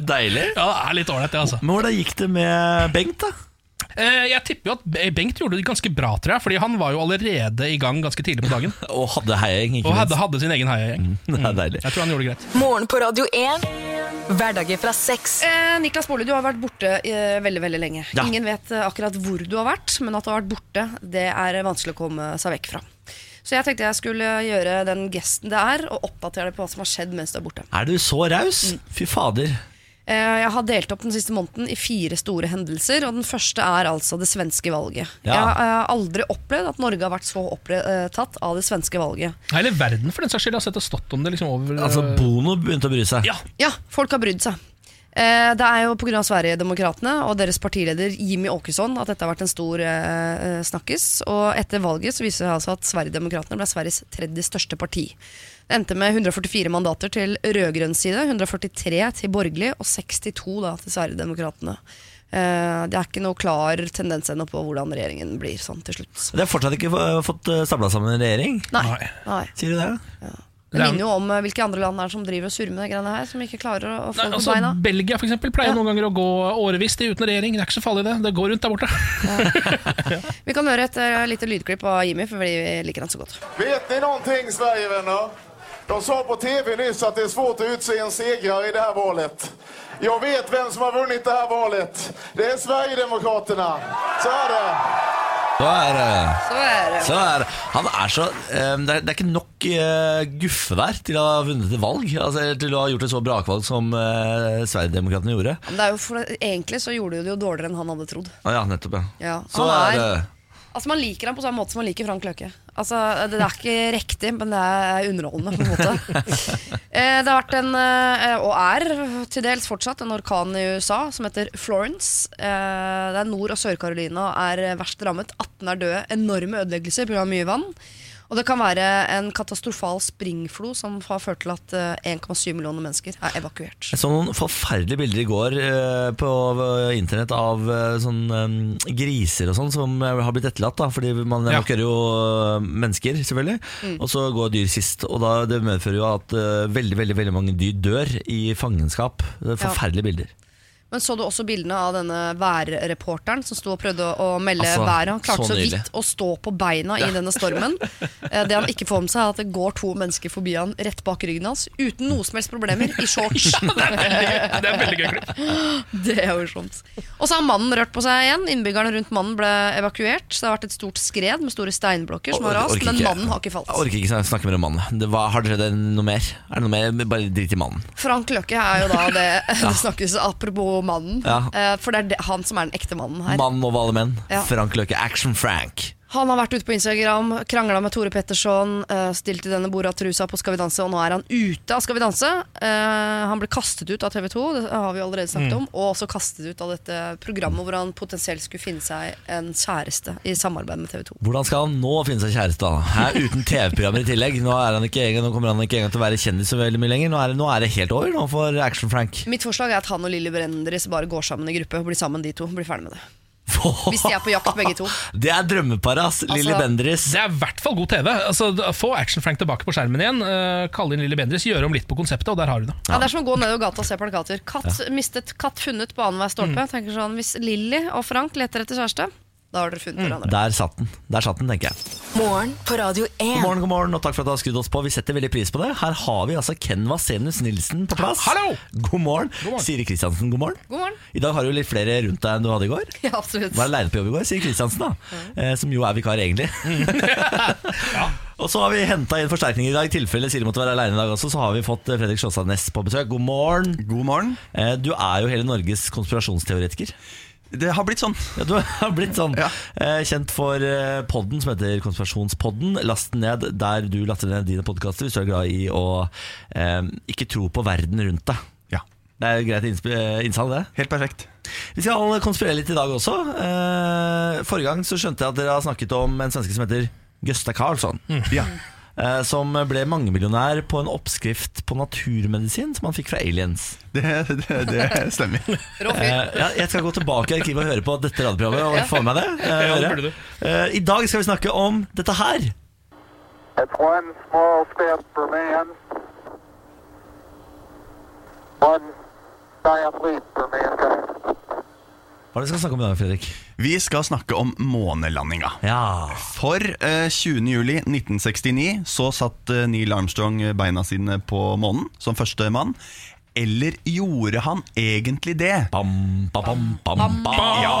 Deilig. Ja, det er litt ålreit, det, altså. Men hvordan gikk det med Bengt, da? Eh, Jeg tipper jo at Bengt gjorde det ganske bra, tror jeg. Fordi han var jo allerede i gang ganske tidlig på dagen. Og hadde heiagjeng, Og hadde, hadde sin egen heiagjeng. Det er deilig. Jeg tror han gjorde det greit. Morgen på Radio 1. Hverdager fra seks. Eh, Niklas Baarli, du har vært borte eh, veldig veldig lenge. Ja. Ingen vet eh, akkurat hvor du har vært, men at du har vært borte, det er vanskelig å komme seg vekk fra. Så jeg tenkte jeg skulle gjøre den gesten det er, og oppdatere deg på hva som har skjedd mens du er borte. Er du så raus? Fy fader. Eh, Jeg har delt opp den siste måneden i fire store hendelser, og den første er altså det svenske valget. Ja. Jeg har eh, aldri opplevd at Norge har vært så opptatt av det svenske valget. Hele verden for den saks skyld har sett og stått om det liksom over Altså, Bono begynte å bry seg. Ja, Ja, folk har brydd seg. Eh, Det er jo pga. Sverigedemokraterna og deres partileder Jimmy Åkesson at dette har vært en stor eh, snakkes. Og etter valget så viser det seg altså at Sverigedemokraterna ble Sveriges tredje største parti. Det endte med 144 mandater til rød-grønn side, 143 til borgerlig og 62 da til Sverigedemokraterna. Eh, Det er ikke noe klar tendens ennå på hvordan regjeringen blir sånn til slutt. De har fortsatt ikke fått stabla sammen en regjering. Nei. Nei. Sier du det? Det Det er- minner jo om eh, hvilke andre land er som driver og surrer med de greiene her, som ikke klarer å, få Nei, det på altså, beina. Belgia for eksempel, pleier Ja. noen ganger å gå årevis uten regjering. Det er ikke så farlig, det. Det går rundt der borte. Vi kan høre et uh, lite lydklipp av Jimmy, for vi liker han så godt. Vet ni Sverige, Sverigevänner? De sa på tv nyss att det är svårt att utse en segrare i det här valet. Jag vet vem som har vunnit det här valet. Det är Sverigedemokraterna. Så är det. Så er det Så er det. så er, Han er så eh, det, er, er ikke nok eh, guffe der til å ha vunnet et valg. Altså, til å ha gjort et så brakvalg som uh, Sverigedemokraterna gjorde. Men det er jo for, egentlig så gjorde de det jo dårligere enn han hadde trodd. Ah, ja, nettopp, ja. Ja, Så er er- det Altså Man liker ham på samme måte som man liker Frank Løke. Altså Det er ikke riktig, men det er underholdende. på en måte eh, Det har vært en, eh, og er til dels fortsatt, en orkan i USA som heter Florence. Eh, det er Nord- og Sør-Carolina er verst rammet. 18 er døde. Enorme ødeleggelser pga. mye vann. Og det kan være en katastrofal springflo som har ført til at eh, 1,7 millioner mennesker er evakuert. Jeg så noen forferdelige bilder i går eh, på eh, internett av eh, sånn eh, griser og sånn som eh, har blitt etterlatt. da Fordi man Ja. evakuerer jo eh, mennesker, selvfølgelig. Mm. Og så går dyr sist. Og da, det medfører jo at eh, veldig veldig, veldig mange dyr dør i fangenskap. Det er forferdelige bilder. Men så du også bildene av denne værreporteren som sto og prøvde å melde Altså, været? Han klarte så så, vidt å stå på beina i denne stormen. Eh, Det han ikke får med seg, er at det går to mennesker forbi han rett bak ryggen hans uten noe som helst problemer, i shorts. Det er veldig gøy klipp. Det er morsomt. Og så har mannen rørt på seg igjen. Innbyggerne rundt mannen ble evakuert. Så det har vært et stort skred med store steinblokker som har rast, men mannen har ikke falt. Jeg orker ikke snakke mer om mannen. Det var, har det skjedd noe mer? Er det noe mer? Bare drit i mannen. Frank Løkke er jo da det det snakkes apropos mannen. Ja. Eh, For det er det, han som er den ekte mannen her. Mannen over alle menn. Ja. Frank Løkke. Action Frank. Han har vært ute på Instagram, krangla med Tore Petterson, eh, stilt i denne Borat-trusa på Skal vi danse, og nå er han ute av Skal vi danse. Eh, han ble kastet ut av TV 2, det har vi allerede snakket om, og også kastet ut av dette programmet hvor han potensielt skulle finne seg en kjæreste i samarbeid med TV 2. Hvordan skal han nå finne seg kjæreste? da? Her, uten TV-programmer i tillegg. Nå, er han ikke, engang- nå kommer han ikke engang til å være kjendis så veldig mye lenger. Nå er, det, nå er det helt over nå for Action Frank. Mitt forslag er at han og Lilly Bendriss bare går sammen i gruppe og blir sammen de to. Blir ferdig med det. Hvis de er på jakt begge to. Det er drømmeparet, ass. Lilly Altså- Bendriss. Det er i hvert fall god TV. Altså, få Action-Frank tilbake på skjermen igjen. Uh, kalle inn Lilly Bendriss, gjøre om litt på konseptet, og der har du det. Ja, Det er som å gå nedover gata og se plakater. Katt mistet, katt funnet på annenhver stolpe. Tenker sånn, Hvis Lilly og Frank leter etter kjæreste, da har dere funnet hverandre. Der satt den, Der satt den, tenker jeg. Morgen på Radio 1. God morgen, god morgen, og takk for at du har skrudd oss på. Vi setter veldig pris på det. Her har vi altså Ken Vasenus Nilsen på plass. Hallo! God morgen. God morgen. Siri Kristiansen, god morgen. God morgen. I dag har du litt flere rundt deg enn du hadde i går. Ja, absolutt. Var aleine på jobb i går, Siri Kristiansen, da. Eh, som jo er vikar, egentlig. Og så har vi henta inn forsterkning i dag. I tilfelle Siri måtte være aleine i dag også, så har vi fått eh, Fredrik Sjåstad Næss på besøk. God morgen. God morgen. Eh, Du er jo hele Norges konspirasjonsteoretiker. Det har blitt sånn. Ja, du har blitt sånn Ja. eh, kjent for eh, podden som heter Konspirasjonspodden. Last den ned der du laster ned dine podkaster hvis du er glad i å eh, ikke tro på verden rundt deg. Ja, Det er greit eh, innsalg, det. Helt perfekt. Vi skal konspirere litt i dag også. Eh, forrige gang så skjønte jeg at dere har snakket om en svenske som heter Gösta Karlsson. Ja. Eh, Som ble mangemillionær på en oppskrift på naturmedisin som han fikk fra aliens. Det, det, det stemmer. Eh, ja, jeg skal gå tilbake i arkivet og høre på dette radioprogrammet. Og få med meg det. eh. Eh, I dag skal vi snakke om dette her. It's one small step for man, one giant leap for mankind. Hva er det vi skal snakke om i dag, Fredrik? Vi skal snakke om månelandinga. Ja. For eh, 20. juli 1969 så satt eh, Neil Armstrong beina sine på månen som første mann. Eller gjorde han egentlig det? Bam, bam, bam, bam, bam. Ja,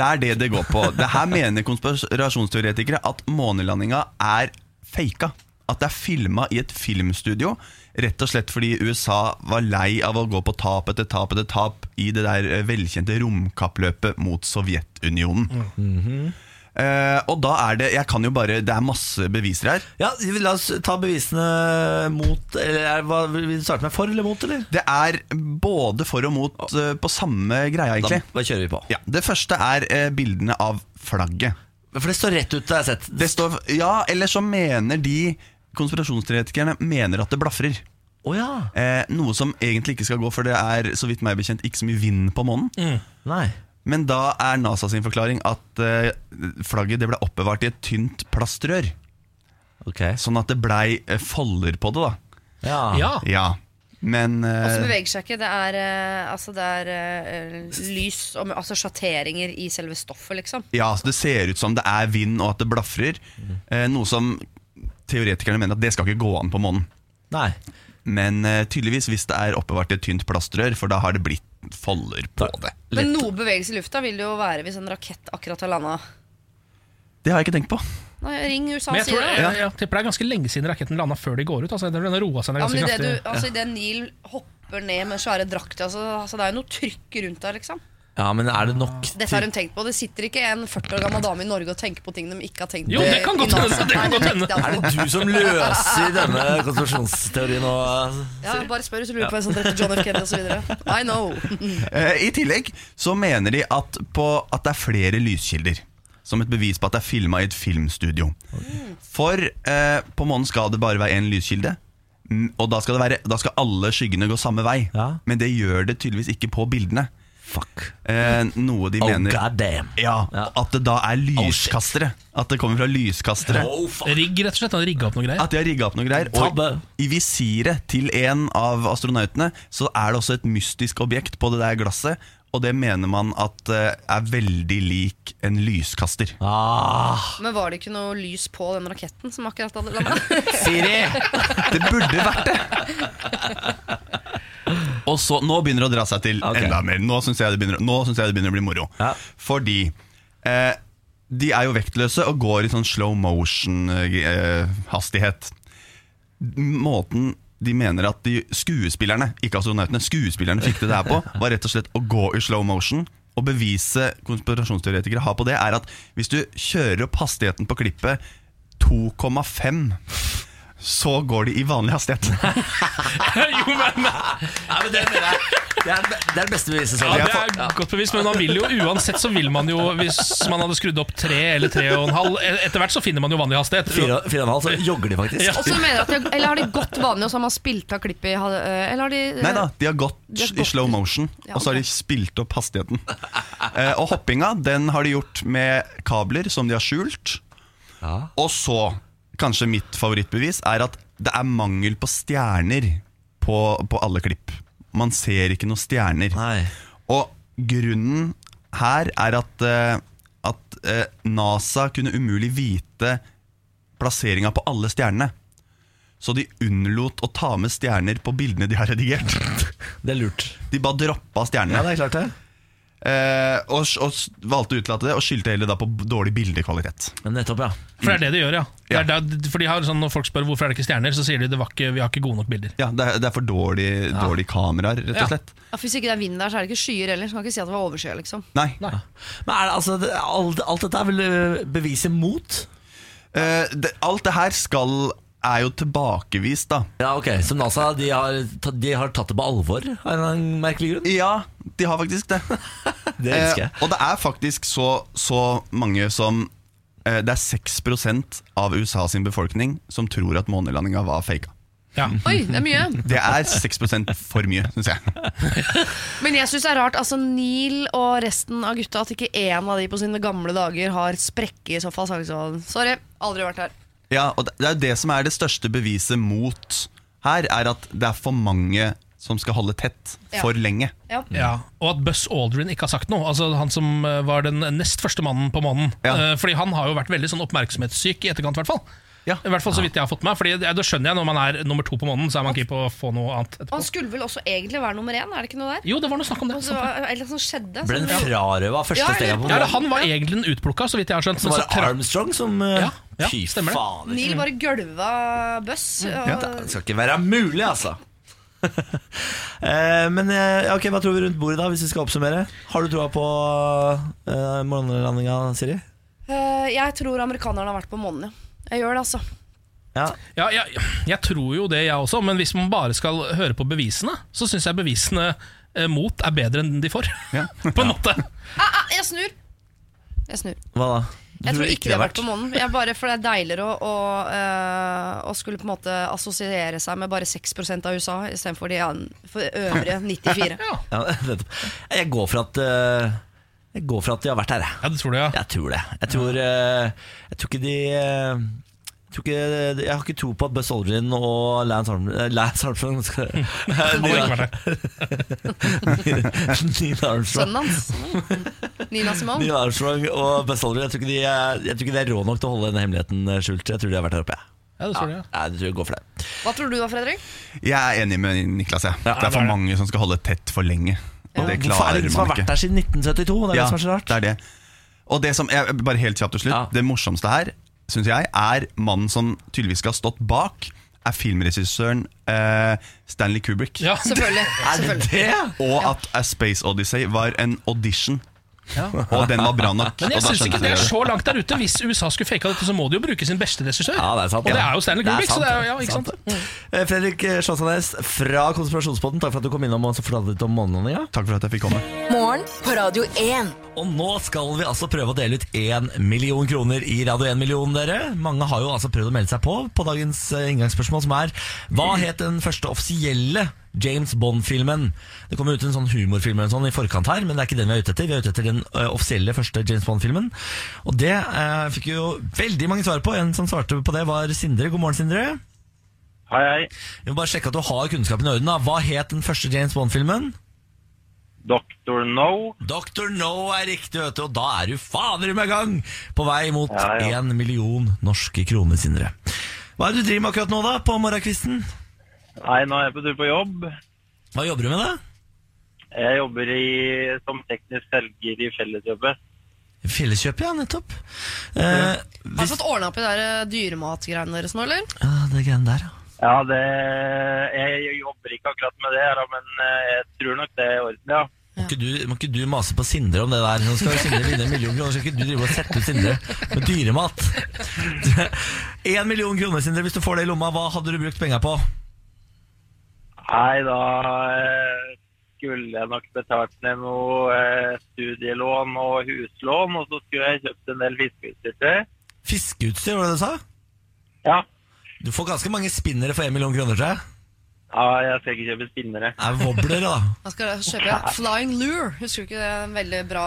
det er det det går på. Det her mener konspirasjonsteoretikere at månelandinga er faka. At det er filma i et filmstudio. Rett og slett fordi USA var lei av å gå på tap etter tap etter tap i det der eh, velkjente romkappløpet mot Sovjetunionen. Eh, og da er det Jeg kan jo bare Det er masse beviser her. Ja, La oss ta bevisene mot eller er, hva, Vil du starte med for eller mot, eller? Det er både for og mot uh, på samme greia, egentlig. Da da kjører vi på. Ja, det første er uh, bildene av flagget. For det står rett ut, det har jeg sett. Det står, ja, eller så mener de konspirasjonsteoretikerne mener at det blafrer. Oh, ja. Eh, noe som egentlig ikke skal gå, for det er så vidt meg bekjent ikke så mye vind på månen. Nei. Men da er NASA sin forklaring at eh, flagget det ble oppbevart i et tynt plastrør. Ok. Sånn at det blei eh, folder på det, da. Ja. Ja. Ja, men Og så eh, beveger seg ikke. Det er, eh, altså det er eh, lys og altså sjatteringer i selve stoffet, liksom. Ja, så det ser ut som det er vind og at det blafrer. Eh, noe som teoretikerne mener at det skal ikke gå an på månen. Nei. Men uh, tydeligvis hvis det er oppbevart i et tynt plastrør, for da har det blitt folder på det. Men noe bevegelse i lufta vil det jo være hvis en rakett akkurat har landa. Det har jeg ikke tenkt på. Nei, ring USA Men jeg, tror, det. jeg, jeg tipper det er ganske lenge siden raketten landa før de går ut. Altså, den roa seg ned Ja, men det, du, altså, i det Neil hopper ned med svære drakter altså, altså, Det er jo noe trykk rundt der, liksom. Ja, men er det nok Dette har de tenkt på. Det sitter ikke en 40 år gammel dame i Norge og tenker på ting de ikke har tenkt på. Jo, det kan godt hende, det kan godt hende. Er det du som løser denne konspirasjonsteorien nå? Ja, bare spør hvis du lurer på en som heter John F. Kennedy osv. I know. Eh, I tillegg så mener de at, på, at det er flere lyskilder. Som et bevis på at det er filma i et filmstudio. For eh, på månen skal det bare være én lyskilde. Og da skal, det være, da skal alle skyggene gå samme vei. Ja. Men det gjør det tydeligvis ikke på bildene. Fuck. Eh, noe de Oh, mener god damn. ja. At det da er lyskastere. At det kommer fra lyskastere. Oh. Rigg, rett og slett. Han rigga opp noe greier. At de har rigga opp noe greier. Og i visiret til en av astronautene så er det også et mystisk objekt på det der glasset. Og det mener man at eh, er veldig lik en lyskaster. Ah, Men var det ikke noe lys på den raketten som akkurat hadde landa? Siri! Det burde vært det! Og så, Nå begynner det å dra seg til okay. enda mer. Nå syns jeg, jeg det begynner å bli moro. Ja. Fordi eh, de er jo vektløse og går i sånn slow motion-hastighet. Måten de mener at de skuespillerne, ikke astronautene, skuespillerne fikk det der på, var rett og slett å gå i slow motion. Og beviset konspirasjonsteoretikere har på det, er at hvis du kjører opp hastigheten på klippet 2,5 så går de i vanlig hastighet. jo, men, Nei, men det, mener jeg, det, er, det er det beste beviset. så ja, det er godt bevis, men man vil jo uansett så vil man jo Hvis man hadde skrudd opp tre eller tre og en halv Etter hvert så finner man jo vanlig hastighet. Fire, fire og en halv, så jogger de faktisk. Ja. Og så mener at de, eller har de gått vanlig, og så har man spilt av klippet i Eller har de Nei da, de har gått De har i slow motion, Ja, og så har de spilt opp hastigheten. Eh, og hoppinga den har de gjort med kabler som de har skjult. Ja. Og så, kanskje mitt favorittbevis, er at det er mangel på stjerner på, på alle klipp. Man ser ikke noen stjerner. Nei. Og grunnen her er at, eh, at eh, NASA kunne umulig vite plasseringa på alle stjernene. Så de unnlot å ta med stjerner på bildene de har redigert. Det er lurt. De bare droppa Ja, det er klart det. Eh, og, og valgte å utelate det, og skyldte heller da på dårlig bildekvalitet. Men nettopp, ja. For det er det de gjør, ja. Det Ja. er da- for de har sånn, Når folk spør hvorfor er det ikke stjerner, så sier de det var ikke, vi har ikke gode nok bilder. Ja, Det er, det er for dårlig, dårlig kameraer, rett og slett. Ja, Hvis ikke det er vind der, så er det ikke skyer heller. Så kan ikke si at det var overskyet. Liksom. Nei. Men er det, altså, det, alt, alt dette er vel øh, beviset mot? Eh, det, alt det her skal er jo tilbakevist, da. Ja, ok, Så NASA de har, de har tatt det på alvor av en eller annen merkelig grunn? Ja, de har faktisk det. Det elsker Eh, og det er faktisk så, så mange som eh, Det er 6% av USA sin befolkning som tror at månelandinga var faka. Ja. Oi, det er mye. Det er 6% for mye, syns jeg. Men jeg syns det er rart. Altså Neil og resten av gutta, at ikke én av de på sine gamle dager har sprekke i så fall. Sorry, aldri vært her. Ja, og det er jo det som er det største beviset mot her, er at det er for mange som skal holde tett Ja. for lenge. Ja. Ja, Og at Buzz Aldrin ikke har sagt noe. Altså Han som eh, var den nest første mannen på månen. Ja. Eh, Fordi han har jo vært veldig sånn oppmerksomhetssyk i etterkant. I hvert fall Ja. I hvert fall så vidt jeg har fått med Fordi det- Da skjønner jeg når man er nummer to på månen, så er man keen på å få noe annet etterpå. han skulle vel også egentlig være nummer én, er det ikke noe der? Jo, det var noe snakk om det. Så var noe som skjedde. Ble den frarøva første Ja, steget på Ja. Han var egentlig den utplukka, så vidt jeg har skjønt. Så var det Armstrong som uh, Ja, ja, Fy stemmer det. Neil bare gølva Buss. og- Det skal ikke være mulig, altså. Eh, Men eh, ok, hva tror vi rundt bordet, da hvis vi skal oppsummere? Har du troa på uh, månelandinga, Siri? Eh, jeg tror amerikanerne har vært på månen, ja. Jeg gjør det, altså. Ja. Ja, jeg, jeg tror jo det, jeg også, men hvis man bare skal høre på bevisene, så syns jeg bevisene eh, mot er bedre enn de får. Ja. på en måte. Ah, ah, jeg snur! Jeg snur. Hva da? Du Jeg tror ikke de har vært på månen. Jeg bare, for det er deiligere å, å, øh, å skulle på en måte assosiere seg med bare 6% av USA istedenfor de an- for øvrige 94. Ja, Ja, nettopp. jeg går for at eh, Jeg går for at de har vært her, jeg. ja det tror du, ja. Jeg tror det. Jeg tror, eh, jeg tror ikke de eh, tror ikke, jeg har ikke tro på at Buzz Aldrin og Lance Armstrong, eh, Lance Armstrong skal, Nina. Neil Armstrong Sønnen hans. Nina Simone. Nina Armstrong og Buzz Aldrin Jeg tror ikke de er, jeg tror ikke de er rå nok til å holde denne hemmeligheten eh, skjult. Jeg tror de har vært her oppe. Ja, det tror jeg. ja. Jeg tror jeg går for det. Hva tror du da, Fredrik? Jeg er enig med Niklas. Ja, det er for mange som skal holde tett for lenge. Og det Hvorfor er det ingen som har vært der siden 1972? Det er Ja, det som er så rart. det er det. Og det som, jeg, bare helt kjapt til slutt Ja. Det morsomste her, synes jeg, er mannen som tydeligvis skal ha stått bak, er filmregissøren eh, Stanley Kubrick. ja. Selvfølgelig. Er det det? Og at A Space Odyssey var en audition. Og den var bra nok. Men jeg syns ikke det er så langt der ute. Hvis USA skulle faka dette, så må de jo bruke sin beste regissør. Ja, det er sant. Og det er jo Stanley Kubrick. sant, er, ja, sant? Sant. Eh, Fredrik Sjåsanes fra Konspirasjonspodden, takk for at du kom innom og så fortalte litt om månelandinga. Takk for at jeg fikk komme. Morgen på Radio 1. Og nå skal vi altså prøve å dele ut én million kroner i Radio 1 million, dere. Mange har jo altså prøvd å melde seg på på dagens eh, inngangsspørsmål, som er Hva het den første offisielle James Bond-filmen? Det kommer ut en sånn humorfilm eller sånn i forkant her, men det er ikke den vi er ute etter. Vi er ute etter den eh, offisielle første James Bond-filmen. Og det eh, fikk jo veldig mange svar på. En som svarte på det, var Sindre. God morgen, Sindre. Hei, hei. Vi må bare sjekke at du har kunnskapen i orden. da Hva het den første James Bond-filmen? Dr. No. Dr. No er riktig, vet du, og da er du fader meg gang! På vei mot Ja, ja. million norske kroner, Sindre. Hva er det du driver med akkurat nå, da, på morgenkvisten? Nei, nå er jeg på tur på jobb. Hva jobber du med, da? Jeg jobber i, som teknisk selger i Felleskjøpet. Felleskjøpet, ja, nettopp. Eh, Har du hvis, fått ordna opp i de der dyrematgreiene deres nå, eller? ja, det greiene der, ja. Ja, det Jeg jobber ikke akkurat med det, da, men eh, jeg tror nok det er i orden, ja. Må ikke, du, må ikke du mase på Sindre om det der? Nå skal Sindre vinne en million kroner, så skal ikke du drive og sette ut Sindre med dyremat. Én million kroner, Sindre. Hvis du får det i lomma, hva hadde du brukt penga på? Nei, da skulle jeg nok betalt ned noe eh, studielån og huslån, og så skulle jeg kjøpt en del fiskeutstyr. Fiskeutstyr, var det du sa? Ja. Du får ganske mange spinnere for én million kroner, tror jeg. Ja, jeg skal ikke kjøpe spinnere. Det er wobbler, da. Man skal kjøpe Flying Lure. Husker du ikke den veldig bra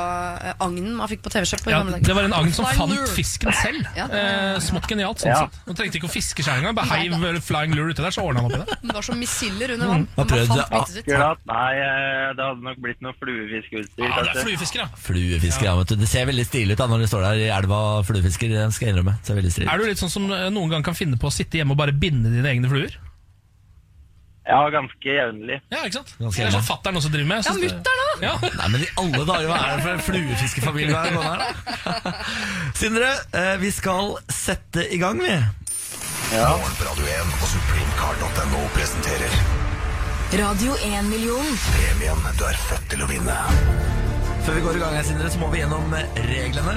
agnen man fikk på TV-kjøp? Ja, det var en agn som Flying fant Lure. fisken selv. Ja. Eh, smått genialt. sånn Ja. sett Man trengte ikke å fiske seg engang. Bare heiv flying lure uti der, så ordna han opp i det. Det var som missiler under vann. Hva prøvde. Akkurat. Nei, eh, det hadde nok blitt noe fluefiskeutstyr. Ja, det er fluefisker, ja. Fluefisker, ja. vet du Det ser veldig stilig ut da når du står der i elva og fluefisker. Det skal jeg innrømme. Det ser veldig stilig Er du litt sånn som eh, noen gang kan finne på å sitte hjemme og bare binde dine egne fluer? Ja, ganske jevnlig. Ja, ikke sant? Ganske Det er sånn hjemme. fatter'n også driver med. Ja, mutter'n òg! Ja. Nei, men i alle dager, hva er det for en fluefiskefamilie vi er gående her, da? Sindre, eh, vi skal sette i gang, vi. Morgen på Radio 1 og supremecard.no presenterer Radio 1-million. premien du er født til å vinne. Før vi går i gang her, Sindre, så må vi gjennom reglene.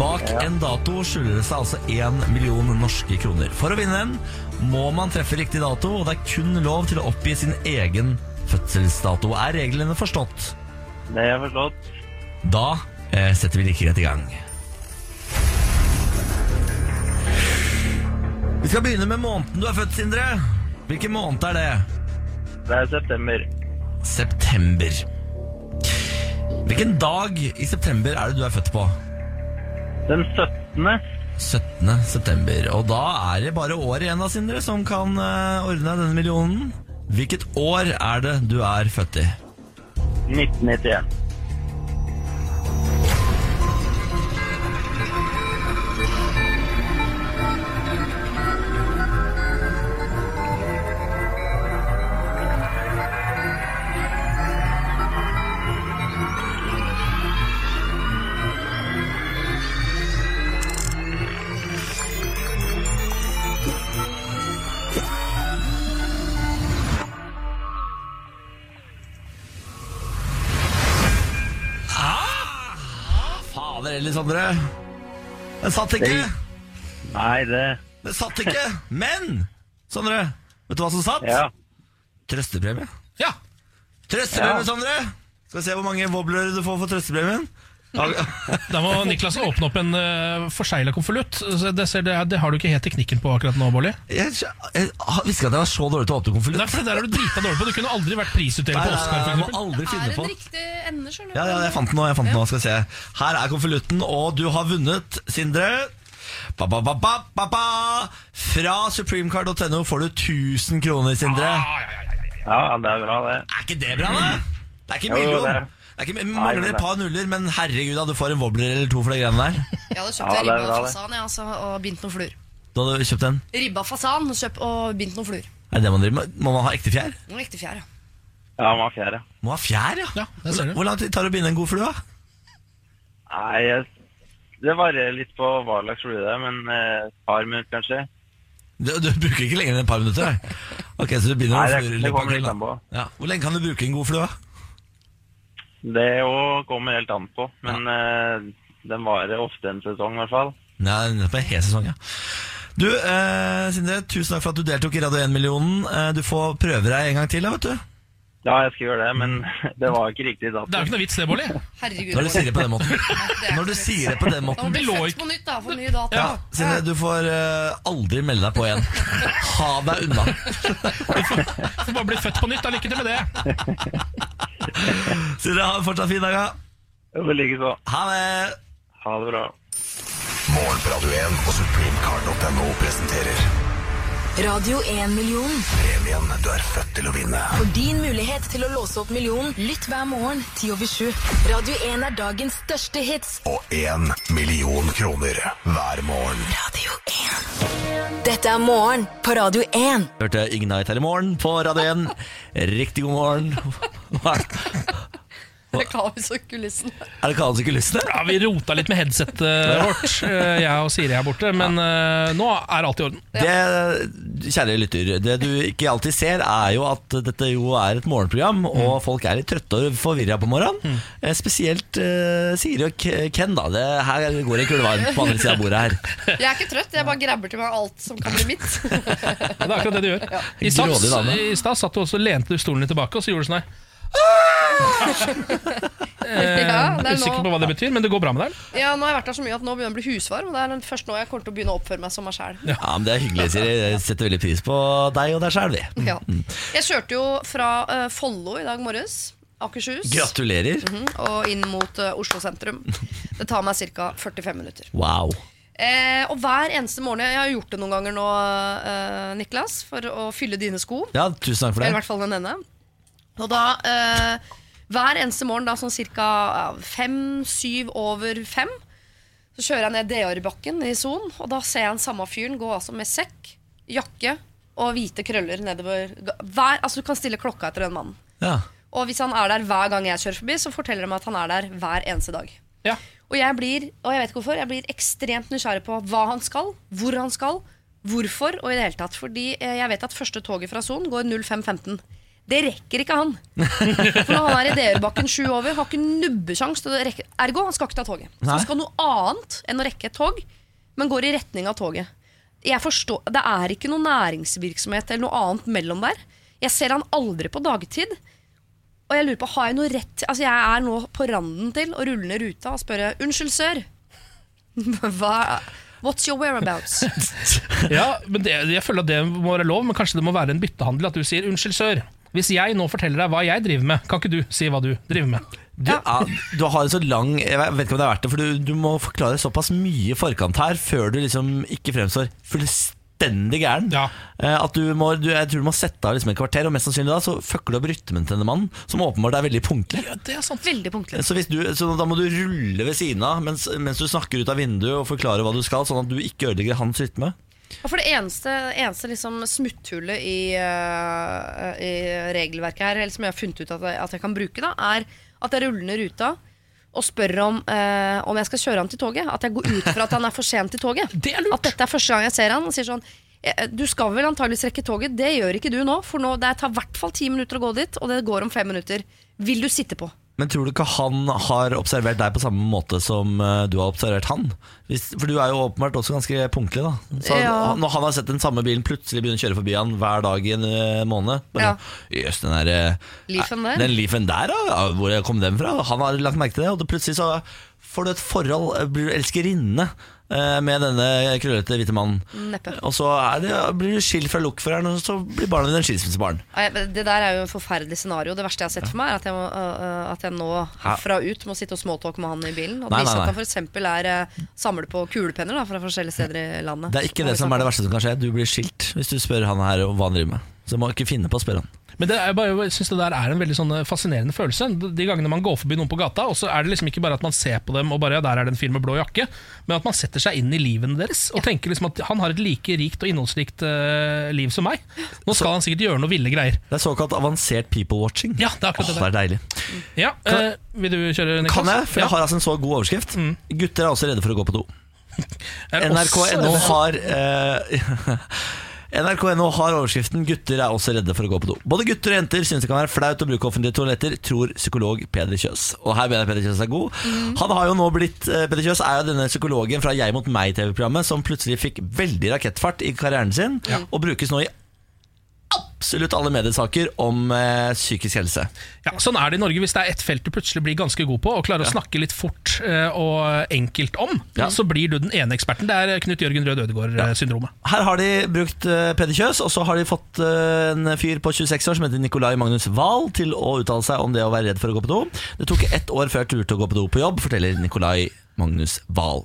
Bak en dato skjuler det seg altså én million norske kroner. For å vinne den må man treffe riktig dato, og det er kun lov til å oppgi sin egen fødselsdato. Er reglene forstått? Det er forstått. Da eh, setter vi like greit i gang. Vi skal begynne med måneden du er født, Sindre. Hvilken måned er det? Det er september. September. Hvilken dag i september er det du er født på? Den 17. 17. september. Og da er det bare året igjen da, Sindre, som kan eh, ordne denne millionen. Hvilket år er det du er født i? 1991. Sondre. Den satt ikke. Nei, det Den satt ikke. Men, Sondre, vet du hva som satt? Ja. Trøstepremie. Ja, Trøstepremie, Ja. Sondre! Skal vi se hvor mange wobbler du får for trøstepremien? Ja, Da må Niklas åpne opp en uh, forsegla konvolutt. Det, det, det har du ikke helt teknikken på akkurat nå, Bolli. Jeg, jeg, visste ikke at jeg var så dårlig til å åpne Nei, for det der er du drita dårlig på. Du kunne aldri vært prisutdeler på nei, Oscar. nei, jeg må aldri Er finne det Er en riktig ende, skjønner du? Ja, ja, jeg fant den nå. jeg fant den nå, skal vi se Her er konvolutten, og du har vunnet, Sindre. Ba, ba, ba, ba, ba, ba. Fra supremecard.no får du 1000 kroner, Sindre. ja, det er bra, det. Er ikke det bra, da? Det er ikke million. Det Det er- ikke, mangler et par nuller, men herregud, da, du får en wobbler eller to for de greiene der. Jeg hadde kjøpt Ja, en ribba og fasan jeg, altså, og bindt noen fluer. Du hadde kjøpt den. Ribba fasan kjøpt, og bindt noen fluer. Er det det man driver med? Må man ha ekte fjær? Noen ekte fjær, ja. Ja, man har fjær, ja. Må ha fjær, ja. Ja, hvor, ser du. Hvor lang tid tar det å binde en god flue? da? Nei, det varer litt på hva slags flue det er, men eh, et par minutter kanskje. Du, du bruker ikke lenger enn et par minutter? nei? Ok, så du binder Nei, noen det- fluer det kommer litt an på. Ja. Hvor lenge kan du bruke en god flue? Det òg kommer helt an på, men eh, den varer ofte en sesong i hvert fall. Ja, på en hel sesong, ja. Du, eh, Sindre, tusen takk for at du deltok i Radio 1-millionen. Eh, du får prøve deg en gang til, da, vet du. Ja, jeg skal gjøre det, men det var ikke riktig Det er jo ikke noe vits, det, Bolli. Når du sier det på den måten. Når du sier det på den måten Da må du bli født på nytt, da. For ny data. Ja, Sindre, du får uh, aldri melde deg på igjen. Ha deg unna. Du får bare bli født på nytt. da, Lykke til med det. Signe, ha en fortsatt fin dag. da. Ja, ligger så. Ha det. Ha det bra. Morgen på Radio 1 og supremecard.no presenterer Radio 1-million. premien du er født til å vinne. For din mulighet til å låse opp millionen, lytt hver morgen 10 over 7. Radio 1 er dagens største hits. Og én million kroner hver morgen. Radio 1. Dette er morgen på Radio 1. Hørte Ignite her i morgen på Radio 1. Riktig god morgen. Er Det er kaos og kulissene. er det kaos i kulissene? Ja, Vi rota litt med headsetet vårt, eh, jeg og Siri her borte. Men eh, nå er alt i orden. Det, kjære lytter, det du ikke alltid ser, er jo at dette jo er et morgenprogram, og folk er litt trøtte og forvirra på morgenen. Eh, Spesielt Siri og Ken, da. Det, her går det kulevarmt på andre sida av bordet her. Jeg er ikke trøtt, jeg bare grabber til meg alt som kan bli mitt. Det er akkurat det du gjør. I stad i stad satt du også lente du stolen din tilbake, og så gjorde du sånn her. Ja, det er Usikker på nå, hva det betyr, men det går bra med deg? ja, nå har jeg vært der så mye at nå begynner jeg å bli husvarm. Og det er først nå jeg kommer til å begynne å oppføre meg som meg sjæl. Ja, men Det er hyggelig, Siri. Jeg setter veldig pris på deg og deg sjæl, vi. Ja. Jeg kjørte jo fra eh, Follo i dag morges, Akershus, Gratulerer. mhm, og inn mot eh, Oslo sentrum. Det tar meg ca. 45 minutter. Wow. Eh, og hver eneste morgen Jeg har gjort det noen ganger nå, eh, Niklas, for å fylle dine sko. Ja, tusen takk for Eller i det. hvert fall den ene. Og da eh, Hver eneste morgen, da sånn ca. fem-syv over fem, så kjører jeg ned Deorbakken i Son, og da ser jeg den samme fyren gå altså med sekk, jakke og hvite krøller nedover hver, Altså Du kan stille klokka etter den mannen. Ja. Og hvis han er der hver gang jeg kjører forbi, så forteller de meg at han er der hver eneste dag. Ja. Og jeg blir og jeg vet ikke hvorfor, jeg blir ekstremt nysgjerrig på hva han skal, hvor han skal, hvorfor og i det hele tatt. Fordi eh, jeg vet at første toget fra Son går 05.15. Det rekker ikke han. For når han er i Deverbakken sju over, har ikke nubbesjans til å rekke Ergo, han skal ikke ta toget. Så han skal noe annet enn å rekke et tog, men går i retning av toget. Jeg forstår, Det er ikke noe næringsvirksomhet eller noe annet mellom der. Jeg ser han aldri på dagtid. Og jeg lurer på, har jeg noe rett Altså jeg er nå på randen til å rulle ned ruta og spørre Unnskyld, sør. Hva, what's your whereabouts? Ja, men det, Jeg føler at det må være lov, men kanskje det må være en byttehandel. At du sier 'unnskyld, sør'. Hvis jeg nå forteller deg hva jeg driver med, kan ikke du si hva du driver med? Du, er, du har en så lang Jeg vet ikke om det er verdt det, for du, du må forklare såpass mye i forkant her før du liksom ikke fremstår fullstendig gæren. Ja. Eh, At du må, du, jeg tror du må sette av liksom et kvarter, og mest sannsynlig da så fucker du opp rytmen til denne mannen, som åpenbart er veldig punktlig. Ja, det er sant. Veldig punktlig. Så, hvis du, så da må du rulle ved siden av mens, mens du snakker ut av vinduet og forklarer hva du skal, sånn at du ikke ødelegger hans rytme. For det eneste, eneste liksom smutthullet i, uh, i regelverket her, eller som jeg har funnet ut at jeg, at jeg kan bruke, da, er at jeg ruller ned ruta og spør om, øh, om jeg skal kjøre han til toget. At jeg går ut fra at han er for sent til toget. Det er lurt. At dette er første gang jeg ser han og sier sånn «Eh, du skal vel antageligvis rekke toget. Det gjør ikke du nå. For nå, det tar i hvert fall ti minutter å gå dit, og det går om fem minutter. Vil du sitte på? Men tror du ikke han har observert deg på samme måte som eh, du har observert han? Hvis, for du er jo åpenbart også ganske punktlig. da Så Ja. Når han har sett den samme bilen plutselig begynne å kjøre forbi han hver dag i en eh, måned bare, Jøss, den der eh, Leafen der? Den Leafen der? Ja, Hvor kom den fra? Han har lagt merke til det, og plutselig så får du et forhold, blir du elskerinne med denne krøllete hvite mannen. Neppe. Og så det, blir du skilt fra lokføreren, og så blir barnet ditt en skilsmissebarn. Det der er jo et forferdelig scenario. Det verste jeg har sett for meg, er at jeg, må, øh, øh, at jeg nå herfra ut må sitte og småtalke med han i bilen. Og vise at han f.eks. er øh, samler på kulepenner da, fra forskjellige steder i landet. Det er ikke det som er det verste som kan skje. Du blir skilt hvis du spør han her om hva han driver med. Så må ikke finne på å spørre han. Men det er bare, jeg synes det der er en veldig sånn fascinerende følelse. De gangene man går forbi noen på gata, og så er det liksom ikke bare at man ser på dem og bare ja, der er det en fyr med blå jakke, men at man setter seg inn i livene deres og tenker liksom at han har et like rikt og innholdsrikt uh, liv som meg. Nå skal han sikkert gjøre noe ville greier. Det er såkalt avansert people-watching. Ja, det er akkurat Åh, det det er deilig. Ja, Kan- eh, vil du kjøre, Niklas? Kan jeg? For jeg Ja. har altså en så god overskrift. Gutter er også redde for å gå på do. Jeg NRK.no har eh, NRK.no har overskriften 'Gutter er også redde for å gå på do'. Både gutter og jenter syns det kan være flaut å bruke offentlige toaletter, tror psykolog Peder Kjøs. Og her mener jeg Peder Kjøs er god. Han har jo nå blitt eh, Peder Kjøs er jo denne psykologen fra Jeg mot meg-TV-programmet som plutselig fikk veldig rakettfart i karrieren sin, og brukes nå i absolutt alle mediesaker om eh, psykisk helse. Ja, sånn er det i Norge. Hvis det er ett felt du plutselig blir ganske god på, og klarer å snakke litt fort eh, og enkelt om, Ja. så blir du den ene eksperten. Det er Knut Jørgen Rød Ødegård-syndromet. Her har de brukt eh, Peder Kjøs, og så har de fått eh, en fyr på 26 år som heter Nikolai Magnus Wahl til å uttale seg om det å være redd for å gå på do. Det tok ett år før jeg turte å gå på do på jobb, forteller Nikolai Magnus Wahl.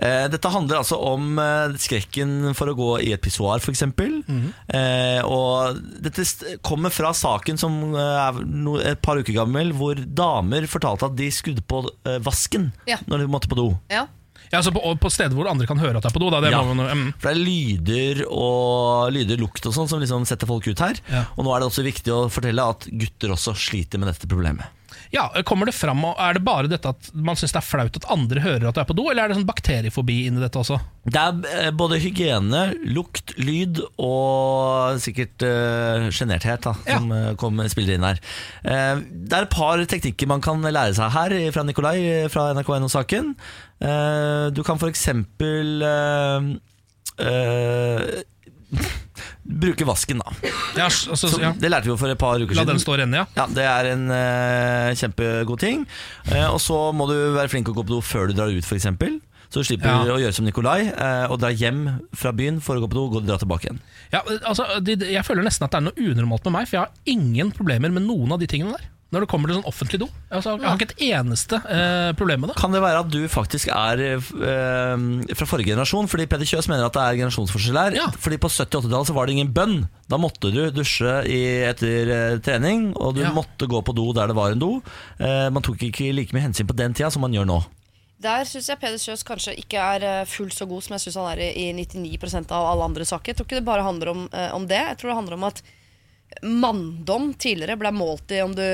Eh, dette handler altså om eh, skrekken for å gå i et pissoar, f.eks. eh, og dette kommer fra saken som eh, er et par uker gammel, hvor damer fortalte at de skrudde på eh, vasken Ja. når de måtte på do. Ja. Ja, altså på, på steder hvor andre kan høre at det er på do. Da, det Ja. man, mm. For det er lyder og lyder, lukt og sånn som liksom setter folk ut her. Ja. Og nå er det også viktig å fortelle at gutter også sliter med dette problemet. Ja, Kommer det fram, Er det bare dette at man syns det er flaut at andre hører at du er på do, eller er det sånn bakteriefobi inni dette også? Det er eh, både hygiene, lukt, lyd og sikkert uh, sjenerthet Ja. som eh, kommer, spiller inn her. Uh, det er et par teknikker man kan lære seg her fra Nikolai eh, fra NRK1-saken. Uh, du kan eh, eh, bruke vasken, da. Ja, altså, Så, ja. Det lærte vi jo for et par uker La siden. den stå renne, ja. Ja, Det er en uh, kjempegod ting. Uh, og så må du være flink til å gå på do før du drar ut, f.eks. Så du slipper Ja. å gjøre som Nikolai uh, og dra hjem fra byen for å gå på do og gå- dra tilbake igjen. ja altså, de- jeg føler nesten at det er noe unormalt med meg, for jeg har ingen problemer med noen av de tingene der. Når det kommer til sånn offentlig do. Altså, jeg har ikke et eneste eh, problem med det. Kan det være at du faktisk er eh, fra forrige generasjon? Fordi Peder Kjøs mener at det er generasjonsforskjell her. Ja. Fordi på 70- og 80-tallet var det ingen bønn. Da måtte du dusje i, etter eh, trening, og du Ja. måtte gå på do der det var en do. Eh, man tok ikke like mye hensyn på den tida som man gjør nå. Der syns jeg Peder Kjøs kanskje ikke er eh, fullt så god som jeg syns han er i, i 99% av alle andre saker. Jeg tror ikke det bare handler om, eh, om det. Jeg tror det handler om at manndom tidligere ble målt i om du,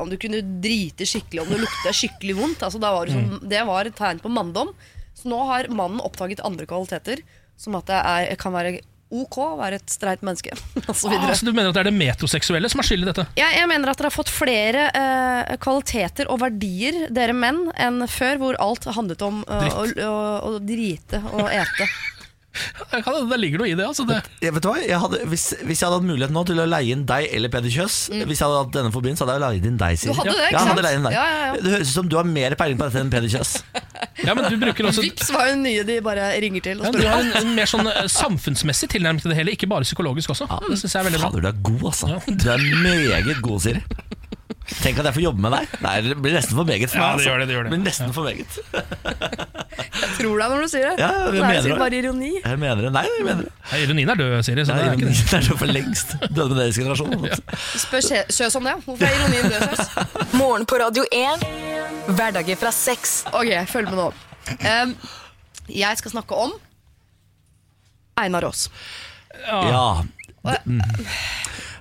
om du kunne drite skikkelig, om du lukta skikkelig vondt. Altså, var det, sånn, det var et tegn på manndom. Så nå har mannen oppdaget andre kvaliteter, som at det er, kan være ok å være et streit menneske. Og så Ah, så du mener at det er det metroseksuelle som er skyld i dette? Jeg, jeg mener at dere har fått flere eh, kvaliteter og verdier, dere menn, enn før, hvor alt handlet om eh, å, å, å drite og ete. Det ligger noe i det. altså det. Jeg vet du hva? Jeg hadde, hvis, hvis jeg hadde hatt mulighet nå til å leie inn deg eller Peder Kjøs Hvis jeg hadde hatt denne fobien, så hadde jeg leid inn deg. Siri. Mm. Du hadde det, ikke ja, jeg sant? hadde leid inn deg. Ja, ja, ja. Det høres ut som du har mer peiling på dette enn Peder Kjøs. Ja, men du bruker også Vips var jo nye de bare ringer til og ja, Du har en, en mer sånn eh, samfunnsmessig tilnærming til det hele, ikke bare psykologisk også. Det synes jeg er veldig bra. Fader, du er god, altså. Ja. Du er meget god, Siri. Tenk at jeg får jobbe med deg. Nei, Det blir nesten for meget for Ja, det gjør det, det gjør det. blir nesten for meget Jeg tror deg når du sier det. Ja, jeg det er sikkert bare ironi. Jeg mener det. Nei, jeg mener det. Ja, Ironien er død, Siri. Så Nei, det er ikke det det. er død for lengst. Døde med deres generasjon. Spør søs Kjøs om det. Hvorfor er ironien død, Kjøs? Morgen på Radio 1. Hverdager fra sex. Ok, følg med nå. Um, jeg skal snakke om Einar Aas. Ja. Jeg, eh,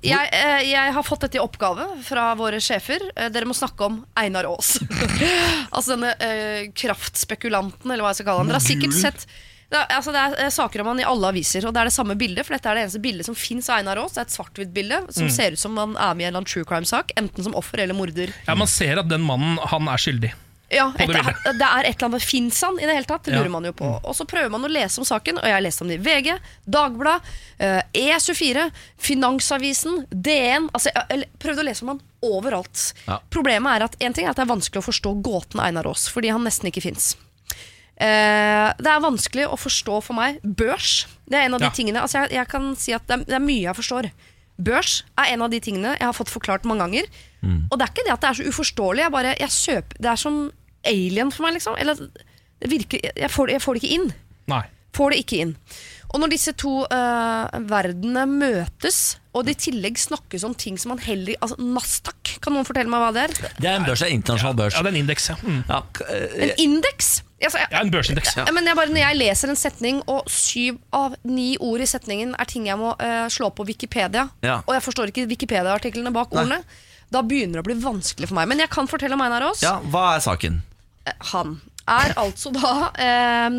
jeg har fått dette i oppgave fra våre sjefer. Eh, dere må snakke om Einar Aas. altså denne eh, kraftspekulanten, eller hva jeg skal kalle han. Dere har sikkert sett det er, altså det er eh, saker om han i alle aviser, og det er det samme bildet. For dette er det eneste bildet som fins av Einar Aas. Det er et svart-hvitt-bilde som ser ut som han er med i en true crime-sak. Enten som offer eller morder. Ja, Man ser at den mannen han er skyldig. Ja, et, det er et eller annet Fins han i det hele tatt? Det lurer man jo på. Og så prøver man å lese om saken, og jeg har lest om det i VG, Dagbladet, eh, E24, Finansavisen, DN altså, Jeg prøvde prøvd å lese om han overalt. Ja. Problemet er at en ting er at det er vanskelig å forstå gåten Einar Aas, fordi han nesten ikke fins. Eh, det er vanskelig å forstå for meg børs. Det er en av de Ja. tingene altså jeg, jeg kan si at det er, det er mye jeg forstår. Børs er en av de tingene jeg har fått forklart mange ganger. Og det er ikke det at det er så uforståelig. Jeg bare, jeg kjøper, det er som alien for meg, liksom. Eller, det virker, jeg, får, jeg får det ikke inn. Nei. Får det ikke inn. Og når disse to uh, verdenene møtes, og det i tillegg snakkes om ting som man heller Altså Nasdaq, kan noen fortelle meg hva det er? Det er en børs, det er internasjonal børs. Ja, det er en indeks, ja. Mm. Ja, eh, En indeks? Altså, jeg, Ja, en børsindeks. Ja, Men jeg bare, når jeg leser en setning, og syv av ni ord i setningen er ting jeg må uh, slå på Wikipedia, Ja. og jeg forstår ikke Wikipedia-artiklene bak ordene, da begynner det å bli vanskelig for meg. Men jeg kan fortelle om Einar Aas. ja, hva er saken? Eh, Han er altså da uh,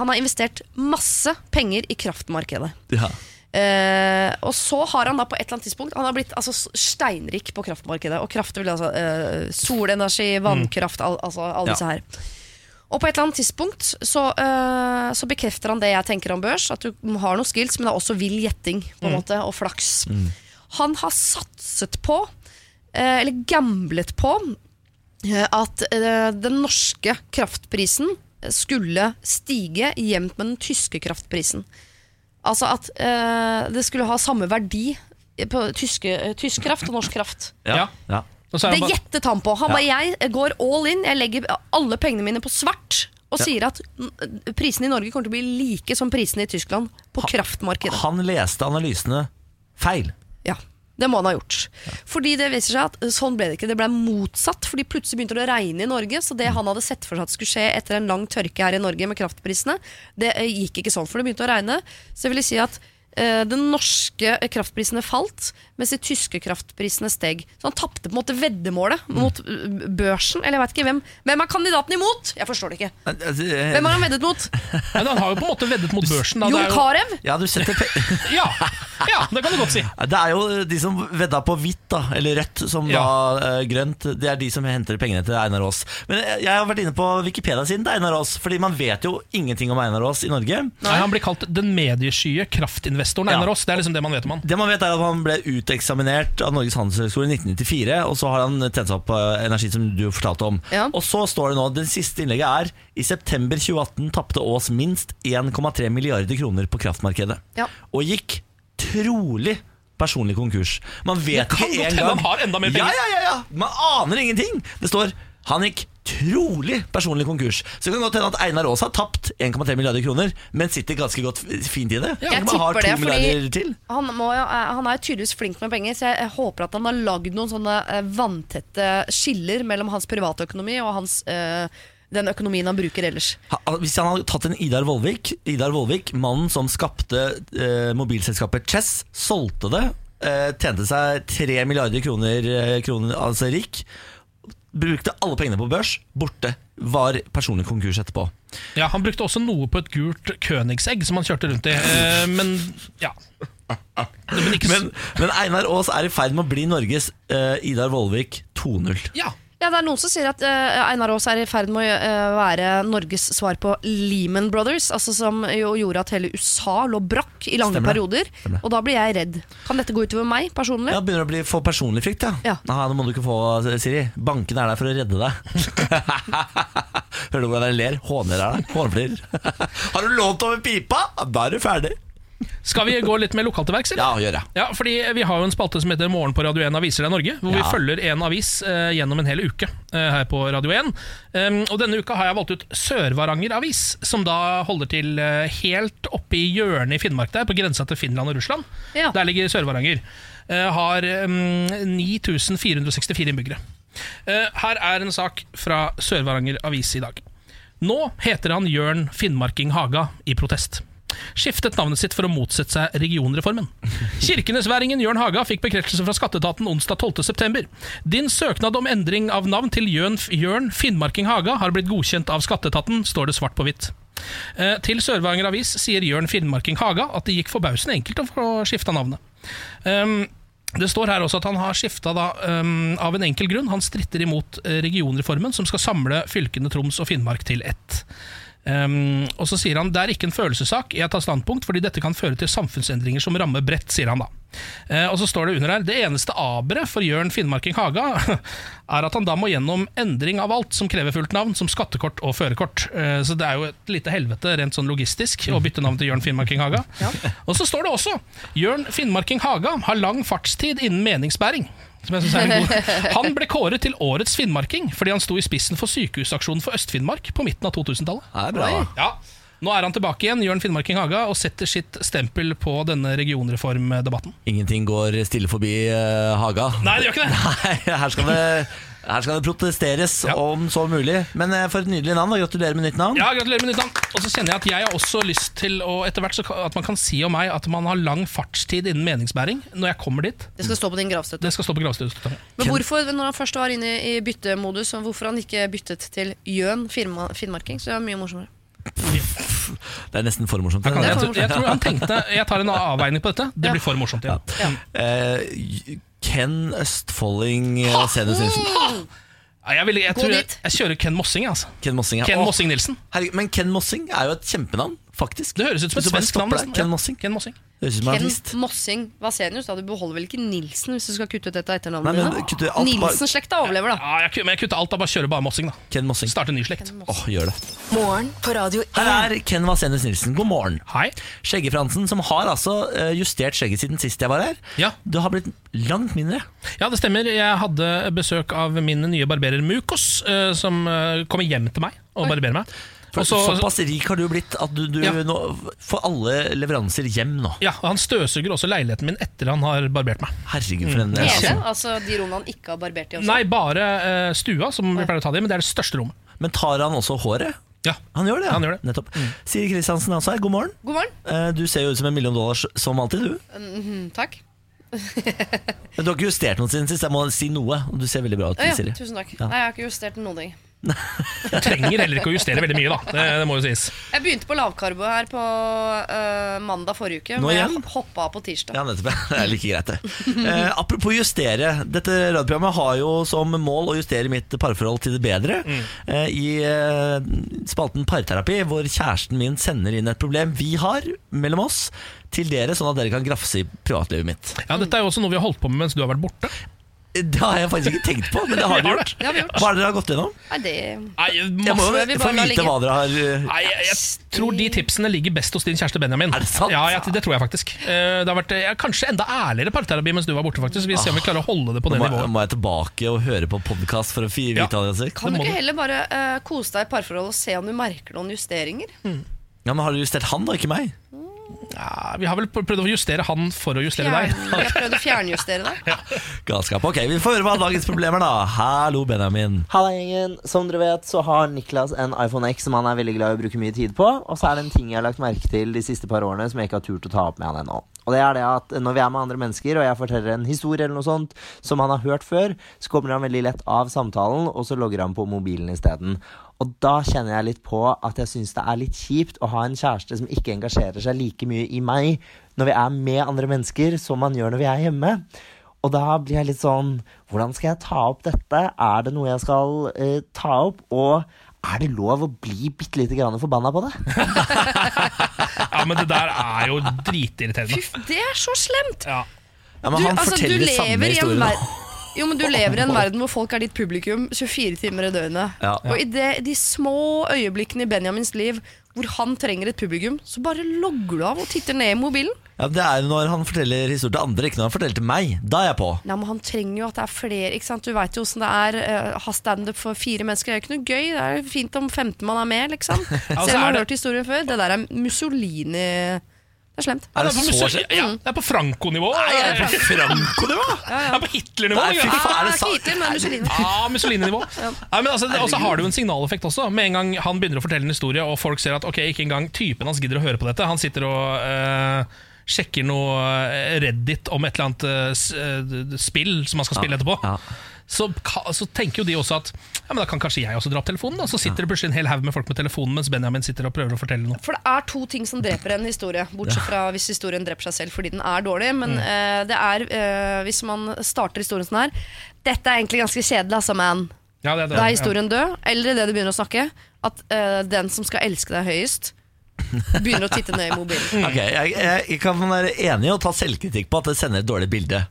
Han har investert masse penger i kraftmarkedet. Ja. Uh, og så har han da på et eller annet tidspunkt Han har blitt altså, steinrik på kraftmarkedet. Og kraft vil altså solenergi, vannkraft, al altså alle Ja. disse her. Og på et eller annet tidspunkt så, eh, så bekrefter han det jeg tenker om børs. At du har noen skills, men det er også vill gjetting på en måte, og flaks. Han har satset på, eh, eller gamblet på, eh, at den norske kraftprisen skulle stige jevnt med den tyske kraftprisen. Altså at eh, det skulle ha samme verdi på tyske, tysk kraft og norsk kraft. Ja. Ja. Det gjettet han på. Han bare, jeg går all in, jeg legger alle pengene mine på svart. Og sier at prisene i Norge kommer til å bli like som prisene i Tyskland på kraftmarkedet. Han leste analysene feil. Ja, det må han ha gjort. Fordi det viser seg at sånn ble det ikke. Det ble motsatt, fordi plutselig begynte det å regne i Norge. Så det han hadde sett for seg at skulle skje etter en lang tørke her i Norge med kraftprisene, det eh, gikk ikke sånn, for det begynte å regne. Så jeg vil si at eh, den norske kraftprisene falt, mens de tyske kraftprisene steg. Så han tapte på en måte veddemålet mot eh, børsen. Eller jeg vet ikke hvem Hvem er kandidaten imot? Jeg forstår det ikke. Hvem har han veddet mot? men han har jo på en måte veddet mot børsen. Da. Jon jo, Carew? Ja, du setter pe ja, ja, det kan du godt si. Det er jo de som vedda på hvitt, da, eller rødt, som Ja. da uh, grønt. Det er de som henter pengene til Einar Aas. Men jeg har vært inne på Wikipedia-siden til Einar Aas, fordi man vet jo ingenting om Einar Aas i Norge. Nei, han blir kalt den medieskye kraftinvestoren Einar Aas. Det er liksom det man vet om han. Det man vet er at Han ble uteksaminert av Norges handelshøyskole i 1994, og så har han tent seg opp på energi, som du fortalte om. Ja. Og så står det nå, Det siste innlegget er i september 2018 tapte Aas minst 1,3 milliarder kroner på kraftmarkedet. Ja. Og gikk trolig personlig konkurs. Man vet ikke engang Ja, ja, ja, ja. Man aner ingenting. Det står han gikk trolig personlig konkurs. Så det kan godt hende at Einar Aas har tapt 1,3 milliarder kroner, men sitter ganske godt fint i det. Jeg har tipper det, fordi han, må, eh, han er tydeligvis flink med penger, så jeg, jeg håper at han har lagd noen sånne eh, vanntette skiller mellom hans private økonomi og hans, øh, den økonomien han bruker ellers. Hvis han hadde tatt en Idar Vollvik, Idar Vollvik mannen som skapte eh, mobilselskapet Chess, solgte det, eh, tjente seg 3 milliarder kroner, kroner altså rik, brukte alle pengene på børs, borte, var personlig konkurs etterpå. Ja, Han brukte også noe på et gult Königsegg som han kjørte rundt i. Eh, men ja. Men Men, men Einar Aas er i ferd med å bli Norges eh, Idar Vollvik 2.0. Ja, Ja, det er Noen som sier at uh, Einar Aas er i ferd med å uh, være Norges svar på Lehman Brothers. Altså Som jo gjorde at hele USA lå brakk i lange Stemmer perioder. Stemmer. Og da blir jeg redd. Kan dette gå utover meg personlig? Ja, begynner å bli få personlig frykt, ja. Ja. Nei, det må du ikke få, Siri. Banken er der for å redde deg. Hører du hvordan jeg ler? Håner er der. Hånflirer. Har du lånt over pipa? Da er du ferdig. Skal vi gå litt med lokalt til verks, eller? Ja, gjør det. Ja, fordi Vi har jo en spalte som heter Morgen på Radio 1 Aviser deg Norge. Hvor vi Ja. følger en avis eh, gjennom en hel uke eh, her på Radio 1. Um, og Denne uka har jeg valgt ut Sør-Varanger Avis, som da holder til eh, helt oppe i hjørnet i Finnmark, der, på grensa til Finland og Russland. Ja. Der ligger Sør-Varanger. Eh, har um, 9464 innbyggere. Eh, her er en sak fra Sør-Varanger Avis i dag. Nå heter han Jørn Finnmarking Haga i protest. Skiftet navnet sitt for å motsette seg regionreformen. Kirkenesværingen Jørn Haga fikk bekreftelse fra skatteetaten onsdag 12.9. Din søknad om endring av navn til Jørn, Finnmarking Haga har blitt godkjent av skatteetaten, står det svart på hvitt. Eh, til Sør-Varanger Avis sier Jørn Finnmarking Haga at det gikk forbausende enkelt å få skifta navnet. Um, det står her også at han har skifta um, av en enkel grunn. Han stritter imot eh, regionreformen, som skal samle fylkene Troms og Finnmark til ett. Um, og så sier han det er ikke en følelsessak jeg tar standpunkt, fordi dette kan føre til samfunnsendringer som rammer bredt, sier han da. Uh, og så står det under her det eneste aberet for Jørn Finnmarking Haga er at han da må gjennom endring av alt som krever fullt navn, som skattekort og førerkort. Uh, så det er jo et lite helvete rent sånn logistisk å bytte navn til Jørn Finnmarking Haga. Og så står det også Jørn Finnmarking Haga har lang fartstid innen meningsbæring. Som jeg synes er en god. Han ble kåret til årets finnmarking fordi han sto i spissen for sykehusaksjonen for Øst-Finnmark på midten av 2000-tallet. Det er bra. Ja, Nå er han tilbake igjen, Jørn Finnmarking Haga, og setter sitt stempel på denne regionreformdebatten. Ingenting går stille forbi uh, Haga. Nei, det gjør ikke det! Nei, her skal det, her skal det protesteres Ja. om så mulig. Men eh, for et nydelig navn. og Gratulerer med nytt navn. Ja, Gratulerer med nytt navn. Og så kjenner jeg at jeg har også lyst til å, etter hvert så, at man kan si om meg at man har lang fartstid innen meningsbæring når jeg kommer dit. Det skal stå på din gravstøtte. Det skal stå på gravstøtte Men hvorfor, når han først var inne i byttemodus, hvorfor han ikke byttet til Jøn Finnmarking? Så det er mye morsommere. Det er nesten for morsomt. Jeg, jeg, tror- jeg tror han tenkte Jeg tar en avveining på dette. Det Ja. blir for morsomt. Ja. Eh, Ken Østfolding eh, Senus Nilsen. Ja, Jeg, vil, jeg, tror jeg, kjører Ken Mossing. Altså. Ken Mossing. ja. Ken Mossing Nilsen. herregud, men Ken Mossing er jo et kjempenavn, faktisk. Det høres ut som et svensk navn. Ken Ja. Mossing. Ken Mossing. Det Ken artist. Mossing Vasenius, da. Du beholder vel ikke Nilsen hvis du skal kutte ut dette etternavnet? Nilsen-slekta overlever, da. Ja, jeg, men jeg kutter alt. Da bare kjører bare Mossing. da Ken Mossing. Starte en ny slekt. Åh, gjør det. Morgen på Radio 1. Her er Ken Vasenius Nilsen. God morgen. Hei. Skjeggefransen, som har altså eh, justert skjegget siden sist jeg var her. Ja. Du har blitt langt mindre. Ja, det stemmer. Jeg hadde besøk av min nye barberer Mukos, eh, som eh, kommer hjem til meg og barberer meg. For så- Såpass rik har du blitt at du, du Ja. nå får alle leveranser hjem nå. Ja, og Han støvsuger også leiligheten min etter han har barbert meg. Herregud, for en Hele? kjempe- Altså de rommene han ikke har barbert i også? Nei, bare uh, stua, som vi pleier å ta det i, men det er det største rommet. Men tar han også håret? Ja, Han gjør det, ja. Han gjør det. Nettopp. Siri Kristiansen også her. God morgen. God morgen. Eh, Du ser jo ut som en million dollars som alltid, du. Mhm, takk. Men du har ikke justert noe siden sist. Jeg må si noe. Du ser veldig bra ut, Ja, ja, Siri. tusen takk. Ja. Nei, jeg har ikke justert noen ting. Jeg trenger heller ikke å justere veldig mye, da. Det, det må jo sies. Jeg begynte på lavkarbo her på uh, mandag forrige uke. Nå Men jeg igjen? hoppa av på tirsdag. Ja, nettopp. Det er like greit, det. Eh, apropos justere. Dette radioprogrammet har jo som mål å justere mitt parforhold til det bedre. Eh, I eh, spalten Parterapi, hvor kjæresten min sender inn et problem vi har mellom oss, til dere, sånn at dere kan grafse i privatlivet mitt. Ja, Dette er jo også noe vi har holdt på med mens du har vært borte. Det har jeg faktisk ikke tenkt på, men det har Vi dere gjort. Det har vi gjort. Hva er det dere har gått gjennom? Nei, det Nei, Jeg må masse, vi jo bare få vite ligge. hva dere har eh, Nei, jeg, jeg tror de tipsene ligger best hos din kjæreste Benjamin. Er det sant? Ja, jeg, Det tror jeg faktisk. Eh, Det har vært eh, kanskje enda ærligere parterapi mens du var borte. faktisk Vi ser om vi klarer å holde det på det må, jeg- nivået. må jeg tilbake og høre på podkast for å fi- Ja. vite hva dere sier? Kan du må ikke du. heller bare øh, kose deg i parforhold og se om du merker noen justeringer? Ja, men Har dere justert han, da, ikke meg? Ja, vi har vel prøvd å justere han for å justere deg. Vi jeg har prøvd å fjernjustere deg. Galskap. Ok, vi får høre hva dagens problemer, da. Hallo, Benjamin. Halla gjengen, Som dere vet så har Niklas en iPhone X som han er veldig glad i å bruke mye tid på. Og så er det en ting jeg har lagt merke til de siste par årene som jeg ikke har turt å ta opp med han ennå. Og det er det at når vi er med andre mennesker, og jeg forteller en historie eller noe sånt som han har hørt før, så kommer han veldig lett av samtalen, og så logger han på mobilen isteden. Og da kjenner jeg litt på at jeg syns det er litt kjipt å ha en kjæreste som ikke engasjerer seg like mye i meg når vi er med andre mennesker som man gjør når vi er hjemme. Og da blir jeg litt sånn Hvordan skal jeg ta opp dette? Er det noe jeg skal uh, ta opp? Og er det lov å bli bitte lite grann forbanna på det? Ja, Men det der er jo dritirriterende. Fy, det er så slemt! Ja. Ja, men Du, han altså, du samme lever i en historie. Jo, men Du lever i en verden hvor folk er ditt publikum 24 timer i døgnet. Ja. Og i det, de små øyeblikkene i Benjamins liv hvor han trenger et publikum, så bare logger du av og titter ned i mobilen. Ja, det er jo når han forteller historier til andre, ikke når han forteller til meg. Da er jeg på. Nei, men Han trenger jo at det er flere. ikke sant? Du veit jo åssen det er å ha standup for fire mennesker. Det er jo ikke noe gøy. Det er fint om 15 man er med, liksom. altså, Selv om man er har hørt historien før. Det der er Mussolini Det er slemt. Er det er så ja, det er på Franco-nivå. Nei, er det på Franco-nivå? Det er på Hitler-nivå. Ja, ikke Hitler, men Mussolini. Ja, Mussolini-nivå. Men altså, det- Og så har det jo en signaleffekt også. Med en gang han begynner å fortelle en historie, og folk ser at ok, ikke engang typen hans gidder å høre på dette. Han sitter og eh, sjekker noe eh, Reddit om et eller annet eh, spill som han skal spille etterpå. Så, så tenker jo de også at ja, men da kan kanskje jeg også dra opp telefonen. Da. Så sitter det plutselig en hel haug med folk med telefonen mens Benjamin sitter og prøver å fortelle noe. For det er to ting som dreper en historie, bortsett fra hvis historien dreper seg selv fordi den er dårlig. Men Mm. uh, det er, uh, hvis man starter historien sånn her Dette er egentlig ganske kjedelig, altså, man. Ja, det, er det. Da er historien død. Eller det du begynner å snakke, at uh, den som skal elske deg høyest, begynner å titte ned i mobilen. Ok, jeg, jeg, jeg kan være enig og ta selvkritikk på at det sender et dårlig bilde.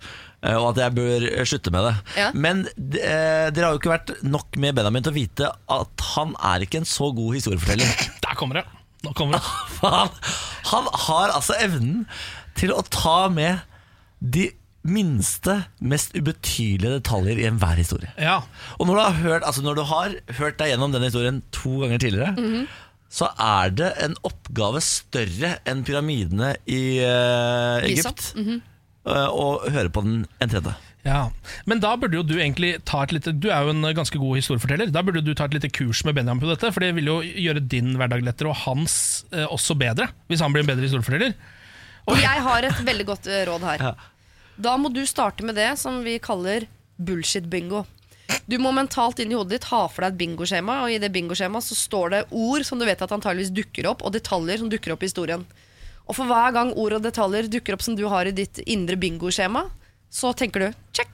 Eh, Og at jeg bør eh, slutte med det. Ja. Men eh, dere har jo ikke vært nok med Benjamin til å vite at han er ikke en så god historieforteller. Der kommer det. Nå kommer det. Han, han har altså evnen til å ta med de minste, mest ubetydelige detaljer i enhver historie. Ja. Og når du har hørt, altså når du har hørt deg gjennom denne historien to ganger tidligere, så er det en oppgave større enn pyramidene i uh, Egypt. Egypt eh, å høre på den en tredje. Ja, Men da burde jo du egentlig ta et lite Du er jo en ganske god historieforteller. Da burde du ta et lite kurs med Benjamin på dette, for det vil jo gjøre din hverdag lettere, og hans eh, også bedre. Hvis han blir en bedre historieforteller. Og jeg har et veldig godt eh, råd her. Ja. Da må du starte med det som vi kaller bullshit-bingo. Du må mentalt inn i hodet ditt ha for deg et bingoskjema, og i det bingoskjemaet så står det ord som du vet at antageligvis dukker opp, og detaljer som dukker opp i historien. Og for hver gang ord og detaljer dukker opp som du har i ditt indre bingoskjema, så tenker du check.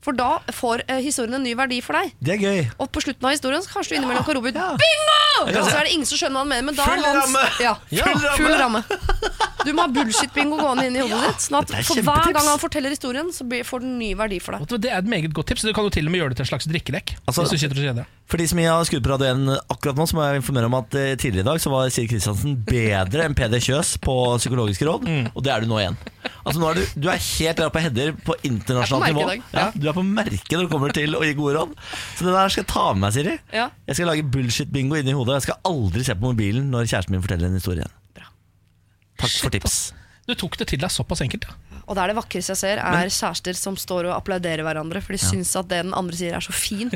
For da får eh, historien en ny verdi for deg. Det er gøy. Og på slutten av historien så kanskje du innimellom kan rope ut Ja. 'bingo!' Og så er det ingen som skjønner hva han mener, men da Full er hans ramme! Ja, Ja. full, full ramme. Du må ha bullshit-bingo gående inn i hodet ditt. Sånn at for hver gang han forteller historien, så blir- får den ny verdi for deg. Det er et meget godt tips. Du kan jo til og med gjøre det til en slags drikkelek. Altså- hvis du sitter og kjeder deg. For de som har skudd på Radio 1 akkurat nå, så må jeg informere om at eh, tidligere i dag så var Siri Kristiansen bedre enn Peder Kjøs på psykologiske råd, og det er du nå igjen. Altså nå er du, du er helt der oppe og header på internasjonalt Jeg er på nivå. merket i dag. Ja, du er på merket når det kommer til å gi gode råd. Så det der skal jeg ta med meg, Siri. Ja. Jeg skal lage bullshit-bingo inni hodet. og Jeg skal aldri se på mobilen når kjæresten min forteller en historie. igjen. Takk for tips. Du tok det til deg såpass enkelt. Ja. Og det er det vakreste jeg ser, er kjærester som står og applauderer hverandre, for de syns at det den andre sier, er så fint.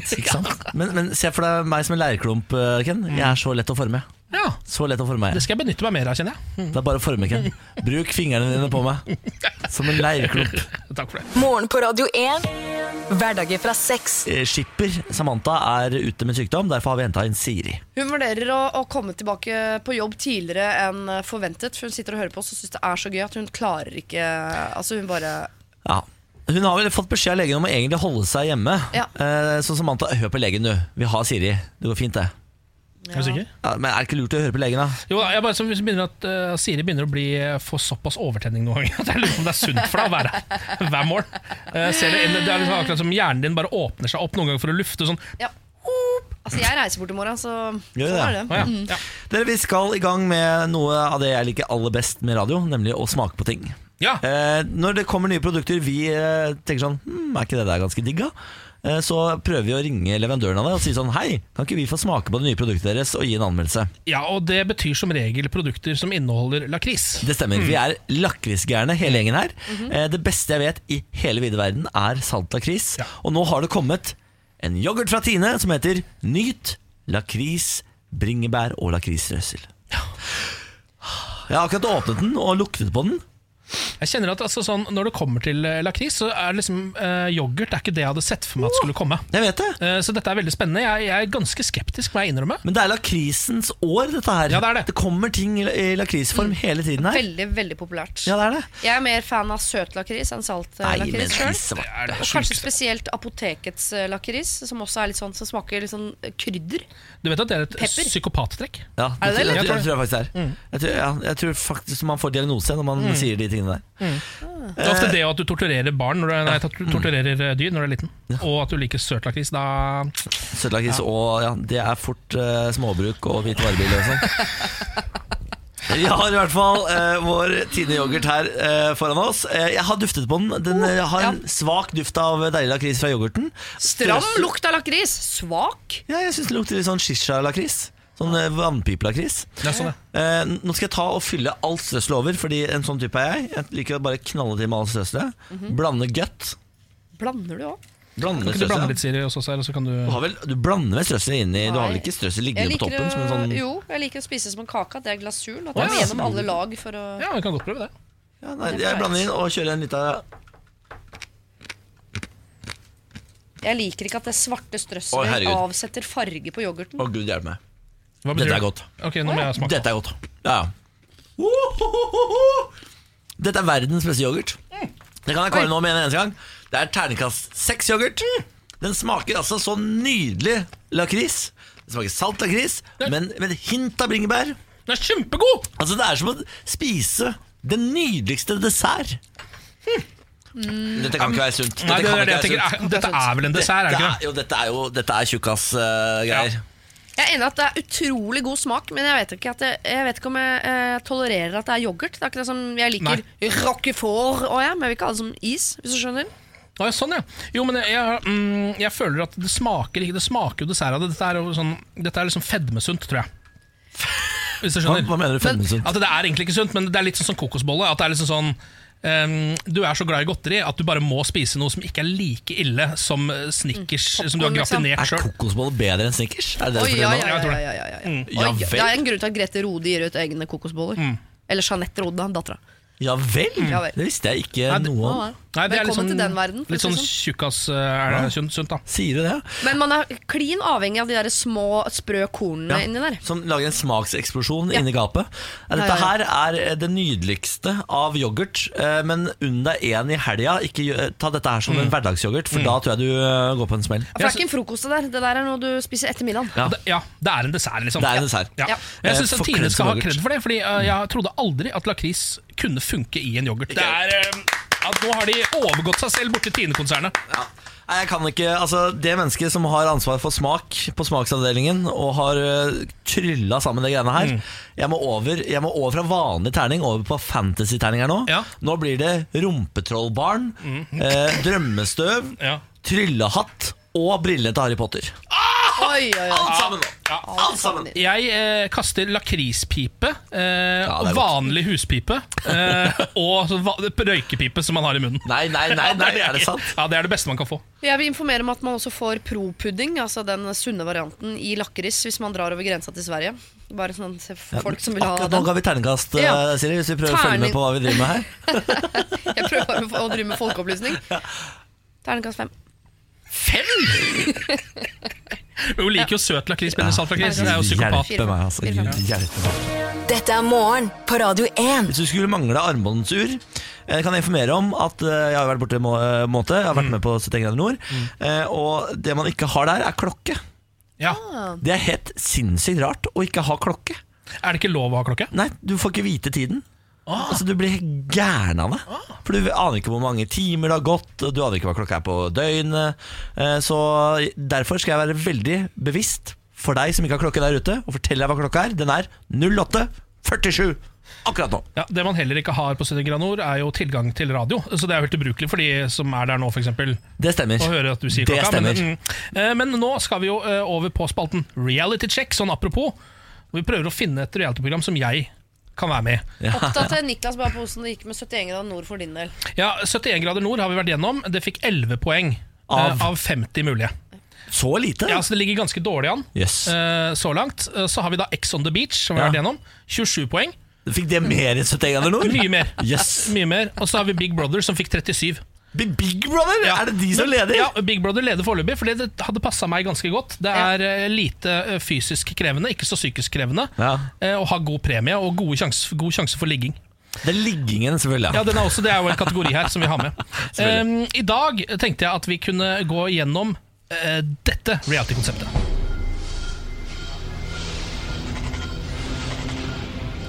Men, men se for deg meg som en leirklump, eh, Ken. Jeg er så lett å forme. Ja, Så lett å forme Det skal jeg benytte meg mer av, kjenner jeg. Det er bare å forme, Ken. Bruk fingrene dine på meg. Som en leirklump. Takk for det. Morgen på Radio 1. Hverdager fra seks. Eh, Skipper Samantha er ute med sykdom, derfor har vi henta inn Siri. Hun vurderer å, å komme tilbake på jobb tidligere enn forventet, for hun sitter og hører på oss og syns det er så gøy at hun klarer ikke Altså, hun bare Ja. Hun har vel fått beskjed av legen om å egentlig holde seg hjemme. Ja. Eh, Så Samantha, hør på legen, du. Vi har Siri. Det går fint, det. Er du? Ja, men er det ikke lurt å høre på legen, da? Jo, jeg bare så begynner at uh, Siri begynner å bli, få såpass overtenning noen ganger at jeg lurer på om det er sunt for deg å være her hver morgen. Uh, ser det, det er liksom akkurat som hjernen din bare åpner seg opp noen ganger for å lufte sånn. Ja. Altså, jeg reiser bort i morgen, så Gjør det? er det. Å ja, ja. Dere, Vi skal i gang med noe av det jeg liker aller best med radio, nemlig å smake på ting. ja. Eh, når det kommer nye produkter vi eh, tenker sånn hm, Er ikke det der ganske digg, da? Eh, så prøver vi å ringe leverandøren av det og si sånn Hei, kan ikke vi få smake på det nye produktet deres og gi en anmeldelse? ja, og det betyr som regel produkter som inneholder lakris. Det stemmer. Vi er lakrisgærne, hele gjengen her. Eh, Det beste jeg vet i hele vide verden, er salt lakris. Ja. Og nå har det kommet en yoghurt fra Tine som heter Nyt lakris, bringebær og lakrisrøssel. Jeg har akkurat åpnet den og luktet på den. Jeg kjenner at altså, sånn, Når det kommer til eh, lakris, så er liksom eh, yoghurt er ikke det jeg hadde sett for meg at skulle komme. Jeg vet det. Eh, så dette er veldig spennende. Jeg, jeg er ganske skeptisk, må jeg innrømme. Men det er lakrisens år, dette her. Ja, det er det. kommer ting i i lakrisform hele tiden her. Veldig, veldig populært. Ja, det er det. Jeg er mer fan av søt lakris enn salt eh, Nei, men lakris sjøl. Det det Og kanskje spesielt apotekets eh, lakris, som også er litt sånn som smaker litt sånn eh, krydder. Du vet at det er et Pepper. psykopattrekk? Ja, Er det det, Jeg, tror- jeg tror jeg faktisk det er. Jeg, tror, ja, jeg tror faktisk man får diagnose når man sier de tingene der. Det er ofte det at du torturerer barn når du, nei, at du torturerer eh, dyr når du er liten. Og at du liker søt lakris. Da Søtlakris og ja, det er fort uh, småbruk og hvite varebiler og sånn. Vi har i hvert fall eh, vår Tine yoghurt her eh, foran oss. Eh, jeg har duftet på den. Den eh, har en svak duft av deilig lakris fra yoghurten. Stram lukt av lakris. Svak. Ja, jeg syns det lukter litt sånn shisha-lakris. Sånn eh, vannpipelakris. Det er sånn, ja. Eh, nå skal jeg ta og fylle alt strøsselet over, Fordi en sånn type er jeg. Jeg liker å bare knalle til med alt strøsselet. Mhm. Blande godt. Blander du òg? Blande Kan ikke du blande litt Siri også, oss så kan du Du, vel, du blander vel strøsselet inni Du har vel ikke strøsselet liggende på toppen? Som en sånn, jo, jeg liker å spise som en kake. At det er glasuren. At det er gjennom alle lag for å Ja, vi kan godt prøve det. ja, nei, jeg blander inn og kjører en liten Jeg liker ikke at det svarte strøsselet avsetter farge på yoghurten. Å, gud hjelpe meg. Hva betyr Dette er det? godt. Ok, nå må jeg smake. Dette er godt. Ja. Dette er verdens beste yoghurt. Det kan jeg kåre nå med en eneste gang. Det er terningkast seks yoghurt. Den smaker altså så nydelig lakris. Det smaker salt lakris, men med et hint av bringebær. Den er kjempegod! Altså Det er som å spise den nydeligste dessert. Dette kan ikke være sunt. Nei, det kan er det ikke jeg være tenker. sunt. Er- Dette er vel en dessert, er det Dette ikke? er, jo, dette er jo Dette er tjukkas-greier. Jeg er enig at det er utrolig god smak, men jeg vet ikke, at jeg, jeg vet ikke om jeg eh, tolererer at det er yoghurt. Det er ikke det som Jeg liker roquefort og jeg, men jeg vil ikke ha det som is, hvis du skjønner. Ah, ja, sånn, ja. Jo, men jeg, jeg, mm, jeg føler at det smaker ikke Det smaker jo dessert av det. Dette er, jo sånn, dette er liksom fedmesunt, tror jeg. Hvis du Hva, skjønner. hva mener du fedmesunt? At det er egentlig ikke sunt, men det er litt sånn sånn kokosbolle. At det er liksom sånn ehm, Du er så glad i godteri at du bare må spise noe som ikke er like ille som Snickers. Mm, som du har gratinert liksom. gratinert Er sjøl. kokosboller bedre enn Snickers? Er det det Oi, ja, ja, ja, ja, ja, Mm. Ja vel. det er en grunn til at Grete Rode gir ut egne kokosboller. Eller Jeanette Rode, dattera. Ja vel? Ja vel. Det visste jeg ikke Nei, det- noe om. Nei, det er litt sånn, til den verden, litt sånn sånn. tjukkas eh, er det sunt, sunt, da. Sier du det? Men man er klin avhengig av de der små, sprø kornene inni der. Som lager en smakseksplosjon Ja. inni gapet. Dette Ja, ja, her er eh, det nydeligste av yoghurt, eh, men unn deg én i helga. Ikke ta dette her som en hverdagsyoghurt, for da tror jeg du eh, går på en smell. For det er ikke en frokost, det der. Det der er noe du spiser etter middagen. Ja. Det, ja, det er en dessert, liksom. Det er en dessert. Ja. Ja. Jeg Eh, syns Tine skal ha kred for det, Fordi eh, jeg trodde aldri at lakris kunne funke i en yoghurt. Det er eh, at Nå har de overgått seg selv borti Tine-konsernet. Ja. Nei, jeg kan ikke, altså Det mennesket som har ansvar for smak på smaksavdelingen og har uh, trylla sammen de greiene her Mm. jeg, må over, jeg må over fra vanlig terning over på fantasy-terning her nå. Ja. Nå blir det rumpetrollbarn, eh, drømmestøv, Ja. tryllehatt og brillene til Harry Potter. Oi, oi, oi. Alt sammen nå! Ja. Alt sammen. Jeg eh, kaster lakrispipe, eh, det og er godt. vanlig huspipe eh, og så va- røykepipe som man har i munnen. Nei, nei, nei, nei, er det sant? Ja, Det er det beste man kan få. Jeg vil informere om at man også får pro-pudding, altså den sunne varianten, i lakris hvis man drar over grensa til Sverige. Bare sånn til folk som vil ha Akkurat nå den. ga vi terningkast, Ja. eh, Siri, hvis vi prøver å følge Terning. med på hva vi driver med her. Jeg prøver bare å drive med folkeopplysning. Terningkast fem. Fem! Hun liker jo søt lakris bedre enn salt lakris. Det er jo psykopat. Hjelpe meg, altså. Gud, hjelpe meg. Dette er morgen på Radio 1. Hvis du skulle mangle armbåndsur, eh, kan jeg informere om at eh, jeg har vært borte i må eh, måte. Jeg har vært med på 71 grader nord. eh, Og det man ikke har der, er klokke. Ja. Det er helt sinnssykt rart å ikke ha klokke. Er det ikke lov å ha klokke? Nei, du får ikke vite tiden. Altså Du blir gæren av det. For du aner ikke hvor mange timer det har gått, du aner ikke hva klokka er på døgnet. Eh, Så derfor skal jeg være veldig bevisst for deg som ikke har klokke der ute, og fortelle deg hva klokka er. Den er 08.47 akkurat nå. Ja, Det man heller ikke har på 70 nord, er jo tilgang til radio. Så det er jo helt ubrukelig for de som er der nå, f.eks. Det stemmer. Å høre at du sier Det klokka. stemmer. Men, mm, eh, men nå skal vi jo eh, over på spalten Reality Check, sånn apropos. Vi prøver å finne et reality-program som jeg kan være med i. Opptatt Niklas bare på hvordan det gikk med 71 grader nord for din del. Ja, 71 grader nord har vi vært gjennom. Det fikk 11 poeng Av? eh, av 50 mulige. Så lite? Ja, så Det ligger ganske dårlig an Yes. eh, så langt. Eh, Så har vi da Ex on the Beach, som vi har Ja. vært gjennom. 27 poeng. Fikk det mer enn 71 grader nord? Mye mer. Yes. Mye mer. Og så har vi Big Brother, som fikk 37. Big Brother? Er det de som leder? Ja, Big Brother leder foreløpig, for det hadde passa meg ganske godt. Det er ja. lite eh, fysisk krevende, ikke så psykisk krevende, Ja. ha og god premie og gode sjans, god sjanse for ligging. Det er liggingen, selvfølgelig. Ja, den er også, Det er jo en kategori her som vi har med. Um, I dag tenkte jeg at vi kunne gå gjennom uh, dette reality-konseptet.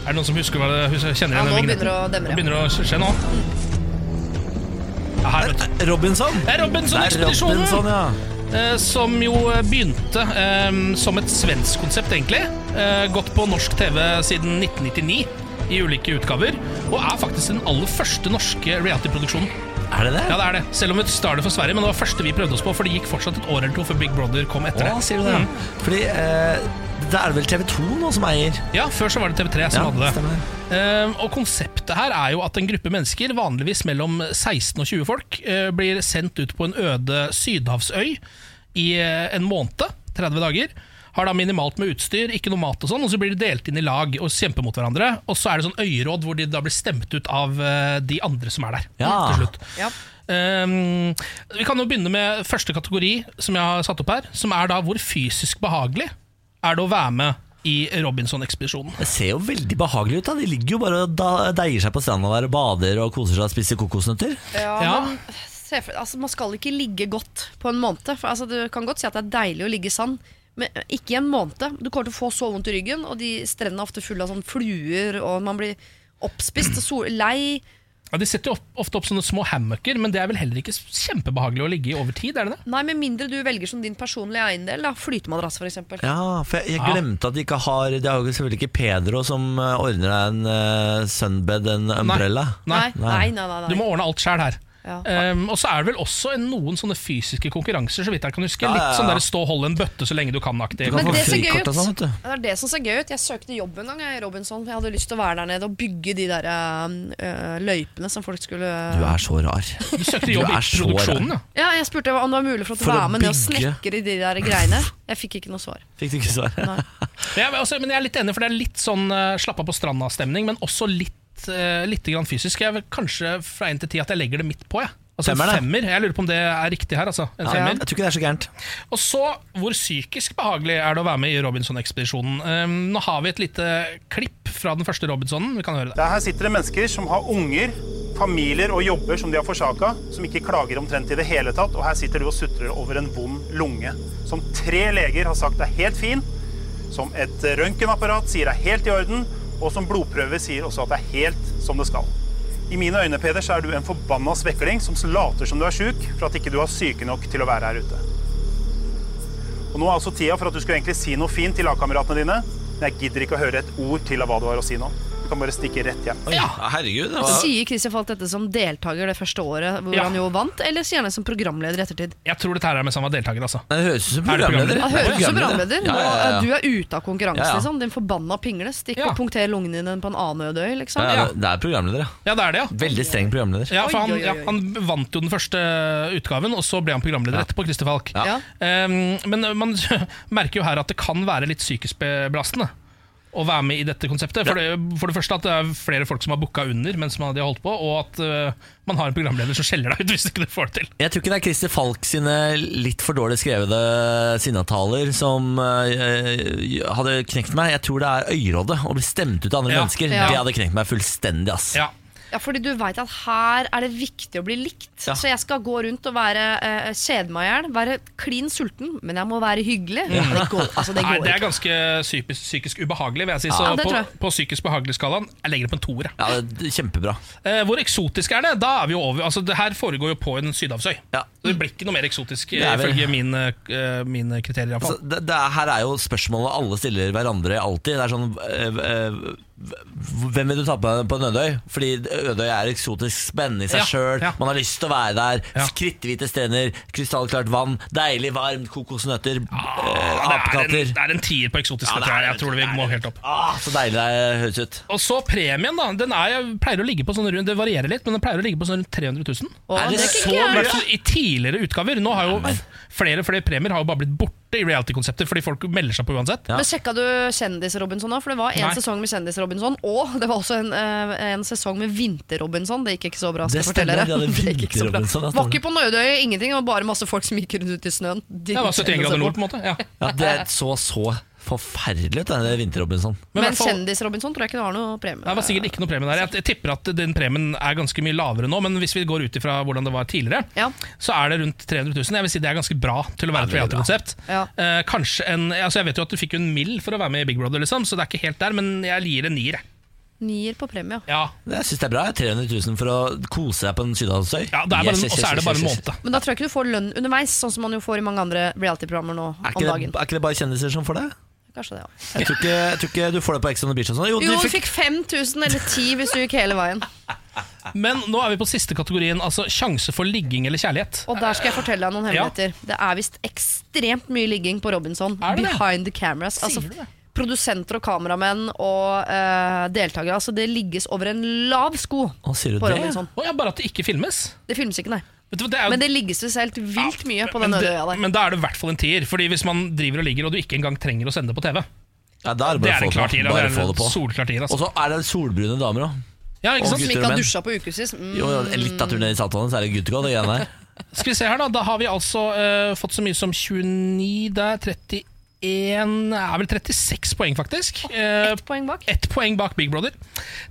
Er det noen som husker hva det husker, kjenner Ja, nå begynner det å demre. Begynner å skje nå. Vet. Robinson? Det er Robinson-ekspedisjonen! Robinson, ja. eh, som jo begynte eh, som et svensk konsept, egentlig. Eh, gått på norsk TV siden 1999 i ulike utgaver. Og er faktisk den aller første norske reality-produksjonen. Er det det? Ja, det er det. Selv om vi startet for Sverige, men det var første vi prøvde oss på, for det gikk fortsatt et år eller to før Big Brother kom etter Åh, det. sier du det? Mm. Fordi eh, det er vel TV2 nå som eier? Ja, før så var det TV3 som Ja, hadde det. stemmer. Eh, og konseptet her er jo at en gruppe mennesker, vanligvis mellom 16 og 20 folk, uh, blir sendt ut på en øde sydhavsøy i uh, en måned, 30 dager. Har da minimalt med utstyr, ikke noe mat og sånn, og så blir de delt inn i lag og kjemper mot hverandre. Og så er det sånn øyeråd hvor de da blir stemt ut av eh, de andre som er der. Ja. til slutt. Ja. Um, vi kan jo begynne med første kategori som jeg har satt opp her, som er da hvor fysisk behagelig er det å være med i Robinson-ekspedisjonen. Det ser jo veldig behagelig ut. da De ligger jo bare og deier seg på stranda der og bader og koser seg og spiser kokosnøtter. Ja, Ja. Men, for, altså, man skal ikke ligge godt på en måned. For, altså, du kan godt si at det er deilig å ligge i sand, men ikke i en måned. Du kommer til å få så vondt i ryggen, og de strendene er ofte fulle av sånn fluer, og man blir oppspist og sol, lei. Ja, De setter jo ofte opp sånne små hammocker, men det er vel heller ikke kjempebehagelig å ligge i over tid? er det det? Nei, Med mindre du velger som din personlige eiendel. Da. Flytemadrass, f.eks. Ja, for jeg, jeg Ja. glemte at de ikke har Det er jo selvfølgelig ikke Pedro som eh, ordner deg en uh, sunbed, en umbrella. Nei. Nei, nei, nei, nei, nei. Du må ordne alt sjæl her. Ja. Um, og så er det vel også en, noen sånne fysiske konkurranser, så vidt jeg kan huske. Ja, ja, Litt sånn der stå og holde en bøtte så lenge du kan-aktig. Men det ser gøy ut. sånn, du. Det er det som ser gøy ut. Jeg søkte jobb en gang jeg, i Robinson. Jeg hadde lyst til å være der nede og bygge de der øh, løypene som folk skulle Du er så rar. Du søkte Du jobb i er produksjonen, ja. Ja, Jeg spurte om det var mulig for å være med ned og snekre de der greiene. Jeg fikk ikke noe svar. Fikk du ikke svar? Nei. Altså, men jeg er litt enig, for det er litt sånn uh, slappa på stranda-stemning, men også litt, uh, litt grann fysisk. Jeg vil kanskje fra 1 til 10 at jeg legger det midt på. Jeg. Altså en femmer. Jeg lurer på om det er riktig her. Altså. En Ja, femmer. jeg tror ikke det er så gærent. Og så, hvor psykisk behagelig er det å være med i Robinson-ekspedisjonen? Um, nå har vi et lite klipp fra den første Robinsonen. Vi kan høre det. Der her sitter det mennesker som har unger, familier og jobber som de har forsaka, som ikke klager omtrent i det hele tatt. Og her sitter du og sutrer over en vond lunge. Som tre leger har sagt er helt fin, som et røntgenapparat sier er helt i orden, og som blodprøver sier også at det er helt som det skal. I mine øyne Peder, så er du en forbanna svekling som later som du er sjuk for at ikke du er syke nok til å være her ute. Og Nå er altså tida for at du skulle egentlig si noe fint til lagkameratene dine, men jeg gidder ikke å høre et ord til av hva du har å si nå. Du kan bare stikke rett hjem. Ja, herregud. altså. Sier Christian Falk dette som deltaker det første året, hvor Ja. han jo vant, eller sier han det som programleder i ettertid? Jeg tror dette her er mens han var deltaker. Altså. Det høres ut som Er det programleder. Han høres ut som programleder. Ja, Nå, ja, ja, ja. Du er ute av konkurransen, Ja, ja. liksom. Din forbanna pingle. Stikk Ja. og punkter lungene dine på en annen øde øy, liksom. Ja, ja, det er programleder, ja. Ja, det er det, ja. Veldig streng programleder. Ja, for Oi, han, oi, oi, ja, han vant jo den første utgaven, og så ble han programleder etterpå. Christer Falk. Ja. Um, men man merker jo her at det kan være litt psykisk belastende å være med i dette konseptet. For det, for det første at det er flere folk som har booka under mens man de har holdt på, og at uh, man har en programleder som skjeller deg ut hvis du ikke får det til. Jeg tror ikke det er Christer Falk sine litt for dårlig skrevede sinnataler som uh, hadde knekt meg. Jeg tror det er øyrådet å bli stemt ut av andre Ja. mennesker. Ja. Det hadde knekt meg fullstendig. ass Ja. Ja, fordi du veit at her er det viktig å bli likt. Ja. Så jeg skal gå rundt og være uh, kjede meg i hjel, være klin sulten, men jeg må være hyggelig. Det går, altså, det Nei, det er ganske psykisk, psykisk ubehagelig, vil jeg si. Så Ja, på, jeg. på psykisk behagelig-skalaen jeg legger det på en toer. Ja, det er Kjempebra. Eh, hvor eksotisk er det? Da er vi jo over Altså, det her foregår jo på en sydhavsøy. Ja. Så det blir ikke noe mer eksotisk, er ifølge mine, uh, mine kriterier. Altså, det, det er, her er jo spørsmålet alle stiller hverandre alltid. Det er sånn Hvem vil du ta på på en Ødøy? Fordi Ødøy er eksotisk spennende i seg Ja, sjøl. ja. Man har lyst til å være der. Ja. Kritthvite strender, krystallklart vann, deilig varmt, kokosnøtter, ah, en, apekatter. det er en tier på eksotisk. Ja, er jeg tror det. vi må helt opp Ah, så deilig det høres ut. Og så premien, da. Den er, jeg pleier å ligge på sånn rundt Det varierer litt, men den pleier å ligge på sånn rundt 300 000. Åh, Er det det er så mye? I tidligere utgaver. Nå har jo flere og flere premier har jo bare blitt borte i reality-konsepter fordi folk melder seg på uansett. Ja. Men Sjekka du Kjendis-Robinson òg? For det var en Nei. sesong med Kjendis-Robinson, og det var også en, eh, en sesong med Vinter-Robinson. Det gikk ikke så bra. Det stemmer, de hadde Det gikk ikke så bra. Vinter-Robinson, Var ikke på Nødøy, ingenting. Det var bare masse folk som gikk rundt ute i snøen. Det var 71 grader nord, på en måte. Ja. Ja, det så så forferdelig ut, den Vinter-Robinson. Men Men Kjendis-Robinson tror jeg ikke det var noe premie. Det var sikkert ikke noe premie der. Jeg tipper at den premien er ganske mye lavere nå, men hvis vi går ut ifra hvordan det var tidligere, Ja. så er det rundt 300 000. Jeg vil si det er ganske bra til å være et reality-konsept. Ja. Eh, kanskje en altså Jeg vet jo at du fikk en mill for å være med i Big Brother, liksom, så det er ikke helt der, men jeg gir en nier. jeg. Nier på premie. Ja, Jeg syns det er bra. 300 000 for å kose deg på en sydhavsøy. ja det er bare, Yes, en- yes, Og så er det bare en yes, yes. måned. Men da tror jeg ikke du får lønn underveis, sånn som man jo får i mange andre reality-programmer nå Er om ikke, dagen. det, er ikke det bare kjendiser som får det? Kanskje det, òg. Jeg jeg tror ikke du får det på Ex on the Beach. Og sånn. jo, Jo, du fikk fikk 5000 eller 10 hvis du gikk hele veien. Men nå er vi på siste kategorien, altså sjanse for ligging eller kjærlighet. Og der skal jeg fortelle deg noen Ja. hemmeligheter. Det er visst ekstremt mye ligging på Robinson. Er det det? Behind the cameras. Altså, du det? produsenter og kameramenn og uh, deltakere. Altså, det ligges over en lav sko Å, sier du på det? Robinson. Å ja, bare at det ikke filmes. Det filmes ikke, nei. Vet du hva, det er jo Men det ligges jo helt vilt mye på den det, øya der. men da er det i hvert fall en tier. Fordi Hvis man driver og ligger og du ikke engang trenger å sende det på TV, Ja, da er det det bare er å en få klar det tier. Bare Det få det på. tier. Og Altså. så er det solbrune damer òg. Ja, ikke sant? Som ikke har dusja på ukevis. Mm. Jo, litt av turen ned i saltvannet, så er det guttegod. Det greiene der. Skal vi se her da, da har vi altså uh, fått så mye som 29 der, 31 er vel 36 poeng faktisk. Oh, Ett poeng bak. Ett poeng bak Big Brother.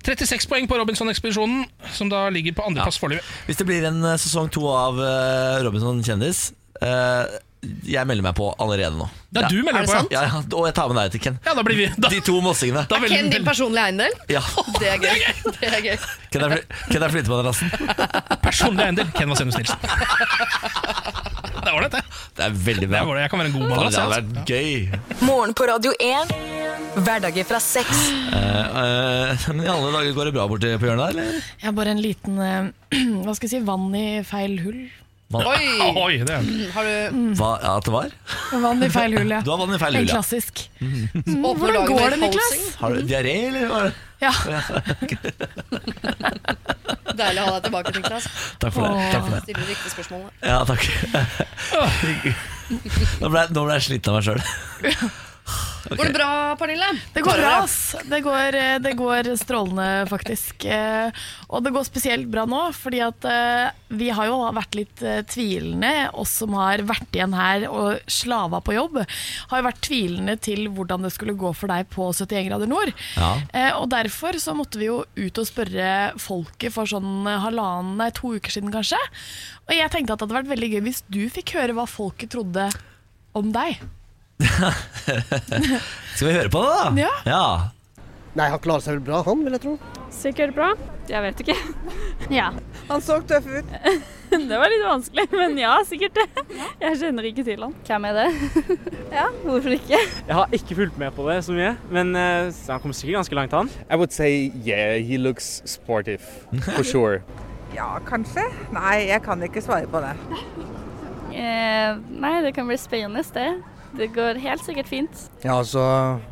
36 poeng på Robinson-ekspedisjonen, som da ligger på andreplass foreløpig. Hvis det blir en eh, sesong to av eh, Robinson kjendis uh Jeg melder meg på allerede nå. Ja, du melder Er det på, sant? Ja, ja, og jeg tar med deg til Ken. Ja, da blir vi da, De to mossingene. da Er Ken din personlige eiendel? Ja. Det er gøy. Det er gøy. Ken er, fly- Ken er flytemadrassen. personlig eiendel. Ken Vasenus Nilsen. Det er ålreit, det. Det er veldig bra. det. Jeg kan være en god madrass. Det hadde vært gøy. Morgen på Radio 1. Hverdager fra sex. Eh, eh, men i alle dager går det bra borti på hjørnet der, eller? Jeg har bare en liten eh, Hva skal jeg si vann i feil hull. Oi! Oi, det er Har du Hva, ja, at det var? Vann i feil hull, ja. Du har vann i feil En hull, ja. klassisk. åpner Hvordan går det, Niklas? Har du diaré, eller? hva? Ja. Deilig å ha deg tilbake, Niklas. Takk for det. Takk for det. Stiller de riktige spørsmålene. Ja, takk. Nå ble, nå ble jeg sliten av meg sjøl. Går det bra, Pernille? Det går bra, ass. Det går, eh, det går strålende, faktisk. Eh, Og det går spesielt bra nå, fordi at eh, vi har jo vært litt tvilende, oss som har vært igjen her og slava på jobb, har jo vært tvilende til hvordan det skulle gå for deg på 71 grader nord. Ja. Eh, Og derfor så måtte vi jo ut og spørre folket for sånn halvannen, nei, to uker siden kanskje. Og jeg tenkte at det hadde vært veldig gøy hvis du fikk høre hva folket trodde om deg. Skal vi høre på det, da? Ja. ja. Nei, han klarer seg vel bra, han, vil jeg tro. Sikkert bra. Jeg vet ikke. Ja. Han så tøff ut. Det var litt vanskelig, men ja, sikkert det. Jeg kjenner ikke til han. Hvem er det? Ja, hvorfor ikke? Jeg har ikke fulgt med på det så mye, men uh, han kommer sikkert ganske langt, han. I would say, yeah, he looks sportive, for sure. Ja, kanskje. Nei, jeg kan ikke svare på det. Uh, nei, det kan bli spennende det. Det går helt sikkert fint. Ja, altså,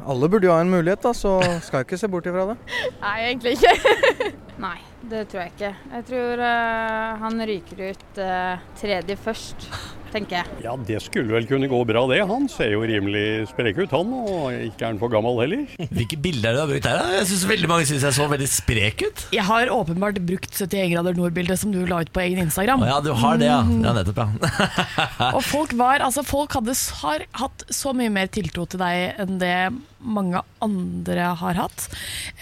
alle burde jo ha en mulighet, da, så skal jeg ikke se bort ifra det. Nei, egentlig ikke. Nei, det tror jeg ikke. Jeg tror uh, han ryker ut uh, tredje først, tenker jeg. Ja, det skulle vel kunne gå bra det. Han ser jo rimelig sprek ut han, og ikke er han for gammel heller. Hvilke bilder er det du har brukt her? da? Jeg synes veldig mange syns jeg så veldig sprek ut. Jeg har åpenbart brukt 71 grader nord-bildet som du la ut på egen Instagram. Å ja, du har det, ja. Mm. Ja, nettopp, ja. Og folk var, altså folk hadde, har hatt så mye mer tiltro til deg enn det mange andre har hatt.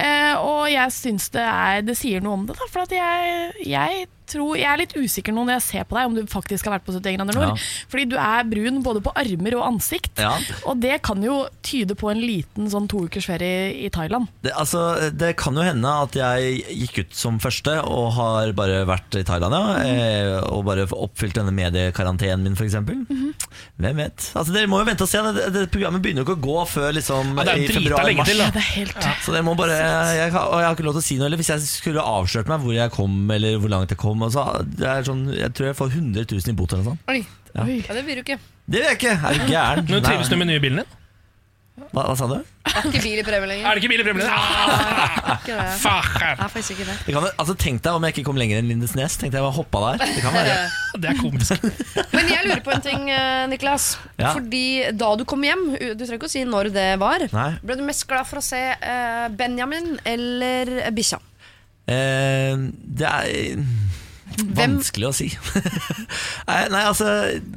Eh, og jeg syns det, er, det sier noe om det, da. For at jeg, jeg tror Jeg er litt usikker nå når jeg ser på deg, om du faktisk har vært på 71 grader nord. Ja. Fordi du er brun både på armer og ansikt. Ja. Og det kan jo tyde på en liten sånn to ukers ferie i Thailand. Det, altså, det kan jo hende at jeg gikk ut som første og har bare vært i Thailand, ja. eh, Og bare oppfylt denne mediekarantenen min, f.eks. Mhm. Hvem vet? Altså, dere må jo vente og se. Det, det Programmet begynner jo ikke å gå før liksom, Ja, i februar-mars. Ja, det er helt Så dere må bare jeg, Og jeg har ikke lov til å si noe heller. Hvis jeg skulle avslørt meg hvor jeg kom, eller hvor langt jeg kom og så, det er sånn, Jeg tror jeg får 100 000 i bot eller noe sånt. Oi. Ja. Ja, det vil du ikke. Det vet jeg ikke! Er du gæren? Nå trives du med nye bilen din? Hva, hva sa du? Det er ikke bil i premie lenger. Er det ikke bil i premie Ah, faen. Kan, altså, tenk deg om jeg ikke kom lenger enn Lindesnes. Tenkte jeg bare hoppa der. Det kan være. Det er komisk. Men jeg lurer på en ting, eh, Niklas. Ja. Fordi da du kom hjem, du trenger ikke å si når det var, Nei. ble du mest glad for å se eh, Benjamin eller bikkja? Eh, det er vanskelig å si. nei, nei, altså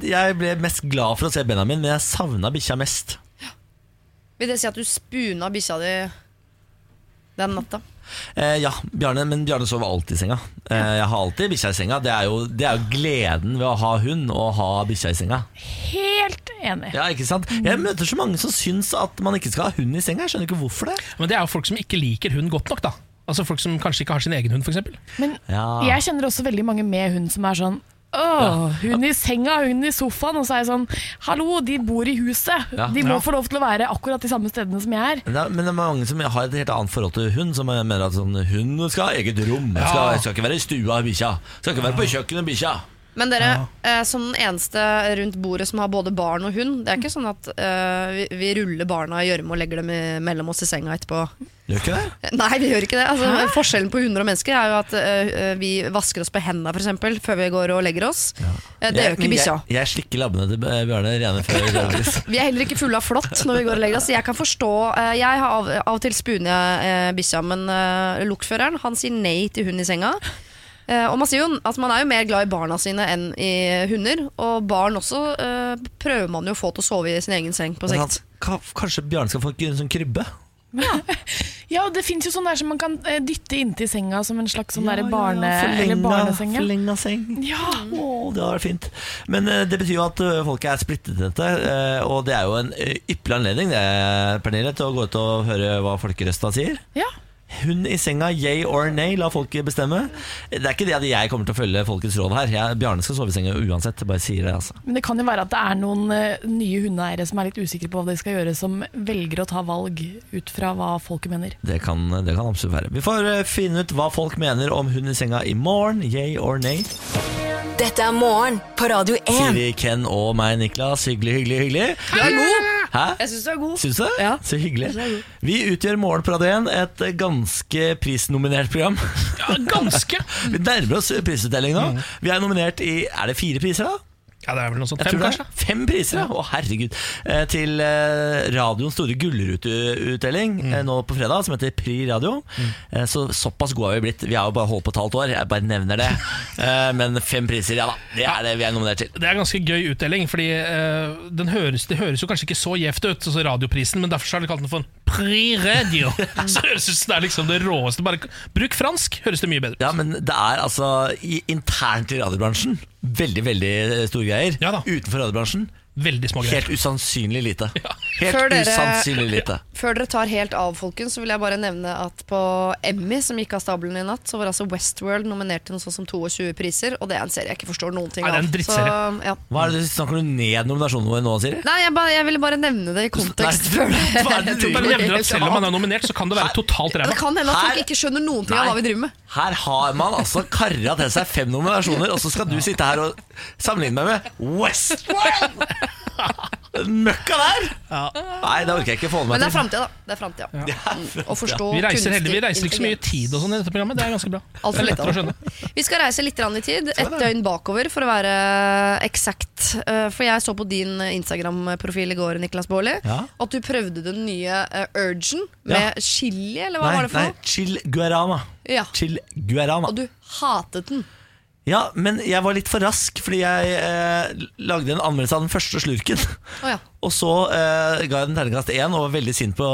Jeg ble mest glad for å se Benjamin, men jeg savna bikkja mest. Vil det si at du spuna bikkja di den natta? Eh, ja, Bjarne, men Bjarne sover alltid i senga. Eh, jeg har alltid bikkja i senga. Det er, jo, det er jo gleden ved å ha hund og ha bikkja i senga. Helt enig. Ja, ikke sant? Jeg møter så mange som syns at man ikke skal ha hund i senga. Jeg skjønner ikke hvorfor det. Men det er jo folk som ikke liker hund godt nok, da. Altså Folk som kanskje ikke har sin egen hund, f.eks. Men Ja. jeg kjenner også veldig mange med hund som er sånn Åh, hun i senga, hun i sofaen. Og så er jeg sånn Hallo, de bor i huset. Ja. De må Ja. få lov til å være akkurat de samme stedene som jeg er. Men det, er, men det er mange som har et helt annet forhold til hund. Som mener at sånn, hund skal ha eget rom. Skal, skal ikke være i stua, bikkja. Skal ikke være på kjøkkenet, bikkja. Men dere, eh, som den eneste rundt bordet som har både barn og hund, det er ikke sånn at eh, vi, vi ruller barna i gjørme og legger dem i, mellom oss i senga etterpå. Gjør ikke det? Nei, vi gjør ikke det. Altså, forskjellen på hunder og mennesker er jo at eh, vi vasker oss på hendene for eksempel, før vi går og legger oss. Eh, det gjør ikke bikkja. Jeg, jeg slikker labbene til Bjarne rene før. Vi er heller ikke fulle av flått når vi går og legger oss. Jeg kan forstå eh, Jeg har av, av og til spuner jeg eh, bikkja, men uh, lokføreren han sier nei til hund i senga. Eh, og man sier jo altså man er jo mer glad i barna sine enn i hunder. Og barn også eh, prøver man jo å få til å sove i sin egen seng på sikt. Kanskje Bjarne skal få en sånn krybbe? Ja, og det fins jo sånn der som man kan eh, dytte inntil senga som en slags sånn Ja, der ja, ja, barne- eller forlenga- barneseng. ja. forlenga seng. Ja. Å, det hadde vært fint. Men det betyr jo at folk folket er splittet til dette. og det er jo en ypperlig anledning det, Pernille, til å gå ut og høre hva folkerøsta sier. Ja. Hund i senga, yay or nay, la folket bestemme. Det er ikke det at jeg kommer til å følge folkets råd her. Jeg, Bjarne skal sove i senga uansett. Bare sier det, altså. Men det kan jo være at det er noen eh, nye hundeeiere som er litt usikre på hva de skal gjøre, som velger å ta valg ut fra hva folket mener. Det kan, det kan absolutt være. Vi får eh, finne ut hva folk mener om hund i senga i morgen. Yay or nay. Dette er morgen på Radio 1. Siri, Ken og meg, Niklas. Hyggelig, hyggelig, hyggelig. Du er god! Hæ? Jeg syns du er god. Syns du Ja. Så hyggelig. Vi utgjør Morgen på Radio 1, et ganske prisnominert program. Ja, ganske! Vi nærmer oss prisutdeling nå. Vi er nominert i Er det fire priser, da? Ja, det er vel noe sånt. Fem, kanskje? Fem priser, ja. Å, herregud. Eh, til eh, radioens store gullruteutdeling Mm. eh, nå på fredag, som heter Pri Radio. Eh, så såpass gode har vi blitt. Vi har jo bare holdt på et halvt år, jeg bare nevner det. Eh, men fem priser, ja da. Det er det vi er nominert til. Det er ganske gøy utdeling, fordi eh, den høres, det høres jo kanskje ikke så gjevt ut, altså radioprisen, men derfor har de kalt den for en Prix Radio. så høres det ut som det er liksom det råeste. Bare bruk fransk, høres det mye bedre ut. Ja, men det er altså i, internt i radiobransjen veldig, veldig store greier. Utenfor radiobransjen Veldig små Helt usannsynlig lite. Helt Før dere- usannsynlig lite. Før dere tar helt av, folkens, så vil jeg bare nevne at på Emmy, som gikk av stabelen i natt, så var altså Westworld nominert til noe sånt som 22 priser, og det er en serie jeg ikke forstår noen ting Nei, det er en av. drittserie. Så, ja. Hva er det du Snakker du ned nominasjonen vår nå, Siri? Nei, jeg, bare, jeg ville bare nevne det i kontekst Nei, før det. hva er det du Bare nevner at selv om man er nominert, så kan det være totalt Det kan hende at folk ikke skjønner noen ting av hva vi driver med. Her har man altså karra til seg fem nominasjoner, og så skal du sitte her og sammenligne meg med Westworld! Den møkka der! Nei, det orker jeg ikke få med meg Men det er framtida, da. Det er fremtida. Mm. Å forstå Vi reiser, kunstig heldig, vi reiser ikke så mye tid og sånn i dette programmet. Det er ganske bra. Alt for Det er lettere å skjønne. Vi skal reise litt i tid. Et døgn bakover, for å være eksakt. Eh, For jeg så på din Instagram-profil i går, Niklas Baarli, Ja. at du prøvde den nye eh, Urgen med Ja. chili, eller hva Nei, var det for nei, chil chill guarama. Ja. Chil guarama. Og du hatet den. Ja, men jeg var litt for rask, fordi jeg eh, lagde en anmeldelse av den første slurken. Oh, ja. Og så eh, ga jeg den terningkast én og var veldig sint på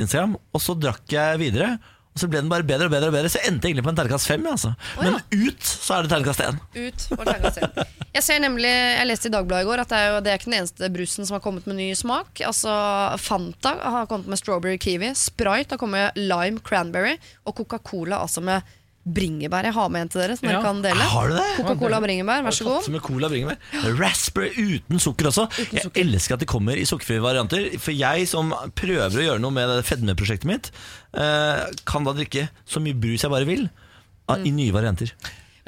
Instagram. Og så drakk jeg videre, og så ble den bare bedre og bedre. og bedre Så jeg endte egentlig på en terningkast fem. ja, Altså. Men ut så er det terningkast én. Ut og terningkast én. Jeg ser nemlig, jeg leste i Dagbladet i går at det er, jo, det er ikke den eneste brusen som har kommet med ny smak. Altså Fanta har kommet med strawberry kiwi, Sprite har kommet med lime cranberry, og Coca-Cola altså med bringebær. Jeg har med en til dere som Ja. dere kan dele. Har du det? Coca-Cola bringebær, vær så god. Med cola bringebær. Raspberry uten sukker også. Jeg elsker at de kommer i sukkerfrie varianter. For jeg som prøver å gjøre noe med det fedmeprosjektet mitt, eh, kan da drikke så mye brus jeg bare vil, i nye varianter.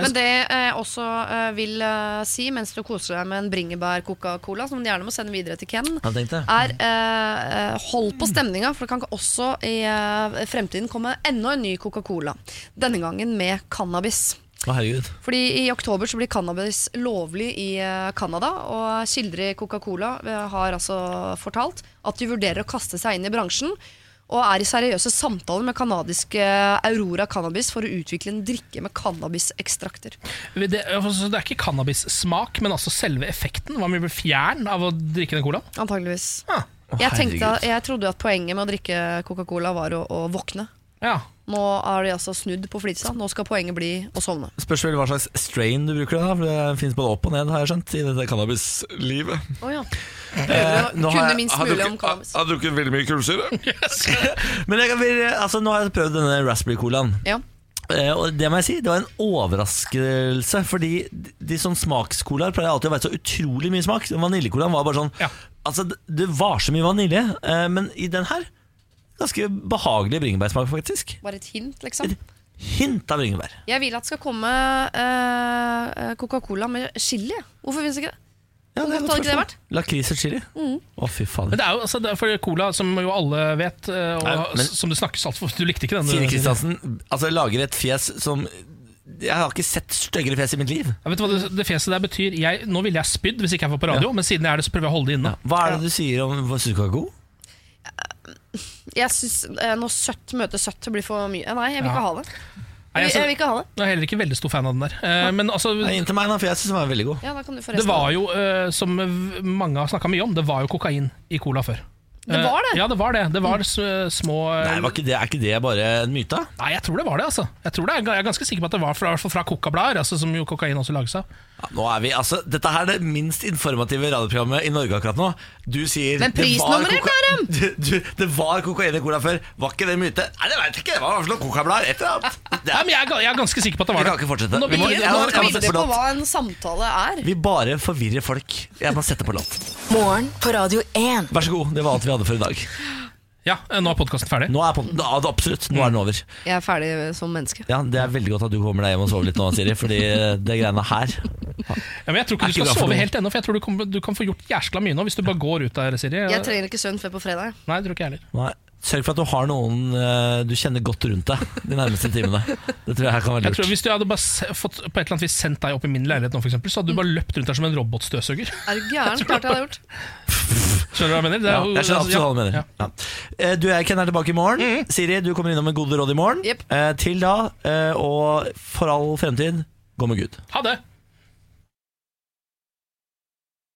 Men det jeg også eh, vil eh, si mens du koser deg med en bringebær-Coca-Cola, som du gjerne må sende videre til Ken, er eh, eh, hold på stemninga, for det kan også i eh, fremtiden komme enda en ny Coca-Cola. Denne gangen med cannabis. Oh. Fordi I oktober så blir cannabis lovlig i eh, Canada, og kilder i Coca-Cola eh, har altså fortalt at de vurderer å kaste seg inn i bransjen. Og er i seriøse samtaler med canadiske Aurora Cannabis for å utvikle en drikke med cannabisekstrakter. Det, altså, det er ikke cannabissmak, men altså selve effekten. Hva vi blir fjern av å drikke den colaen? Antageligvis. Å, Jeg, tenkte, jeg trodde jo at poenget med å drikke Coca-Cola var å, å våkne. Ja. Nå er de altså snudd på flisa. Nå skal poenget bli å sovne. Spørs vel hva slags strain du bruker, da for det finnes både opp og ned, har jeg skjønt, i dette cannabislivet. Oh, ja. Eh, nå har jeg- minst har mulig drukket- om cannabis. Har drukket veldig mye kullsyre. Men jeg kan, altså, nå har jeg prøvd denne raspberry-colaen. Ja. Eh, og det må jeg si, det var en overraskelse. Fordi de, de sånn smakscolaer pleier alltid å være så utrolig mye smak. Vaniljecolaen var bare sånn Altså, det, det var så mye vanilje, eh, men i den her ganske behagelig bringebærsmak, faktisk. Bare et hint, liksom. Hint av bringebær. Jeg vil at det skal komme eh, Coca-Cola med chili. Hvorfor finnes ikke det? Ja, godt hadde ikke det vært? Lakris og chili. Mm. Å, fy fader. Men det er jo altså, det er for cola, som jo alle vet, eh, og Nei, men- som det snakkes altfor Du likte ikke den? Siri Kristiansen altså, lager et fjes som Jeg har ikke sett styggere fjes i mitt liv. Ja, vet du hva det, det fjeset der betyr? Jeg, nå ville jeg spydd hvis ikke jeg var på radio, men siden jeg er det, så prøver jeg å holde det inne. Hva er det du sier om Syns du ikke er god? Jeg syns eh, Når søtt møter søtt blir for mye Nei, jeg vil Ja. ikke ha det. Nei, Jeg, altså- jeg vil ikke ha det. Jeg er heller ikke veldig stor fan av den der. Eh, Men altså Nei, Inntil meg, da, for jeg syns den var veldig god. Ja, da kan du få Det resten. var jo, eh, som v- mange har snakka mye om, det var jo kokain i cola før. Det var det? Eh, Ja, det var det. Det var s- små eh, Nei, var ikke det, Er ikke det bare en myte? Nei, jeg tror det var det. altså Jeg tror det, jeg er ganske sikker på at det var fra, i hvert fall fra kokablader, altså, som jo kokain også lages av. Ja, nå er vi, altså, dette her er det minst informative radioprogrammet i Norge akkurat nå. Du sier Men prisnummeret, du, Det var kokain i cola før. Var ikke det myte? Nei, det vet jeg ikke. Det var i hvert fall noen kokablader. Et eller annet. Ja, men jeg, er jeg er ganske sikker på at det var det. vi kan ikke fortsette. Nå Vi må, jeg, Nå jeg vi på hva en samtale er. Vi bare forvirrer folk. Jeg må sette på låt. Morgen på Radio 1. Vær så god. Det var alt vi hadde for i dag. Ja, eh, Nå er podkasten ferdig. Nå er pod- ja, absolutt. Nå er den over. Jeg er ferdig som menneske. Ja, Det er veldig godt at du kommer deg hjem og sover litt nå, Siri. Fordi det greiene her Ja, men Jeg tror ikke du ikke skal sove helt ennå, for jeg tror du kan, du kan få gjort jæskla mye nå hvis du bare går ut der, Siri. Jeg trenger ikke søvn før på fredag. Nei, det tror ikke jeg heller. Nei, Sørg for at du har noen eh, du kjenner godt rundt deg de nærmeste timene. Det tror jeg kan være Jeg tror lurt. Hvis du hadde bare fått, på et eller annet vis sendt deg opp i min leilighet nå, for eksempel, så hadde du bare løpt rundt der som en robotstøvsuger. Er du gæren? Klart jeg hadde gjort. Skjønner du hva jeg mener? Det Ja, er jo- jeg skjønner absolutt hva du mener. Ja. Eh, Du og Ken er tilbake i morgen. Siri, du kommer innom med gode råd i morgen. Jep. Eh, Til da, og for all fremtid, gå med Gud. Ha det!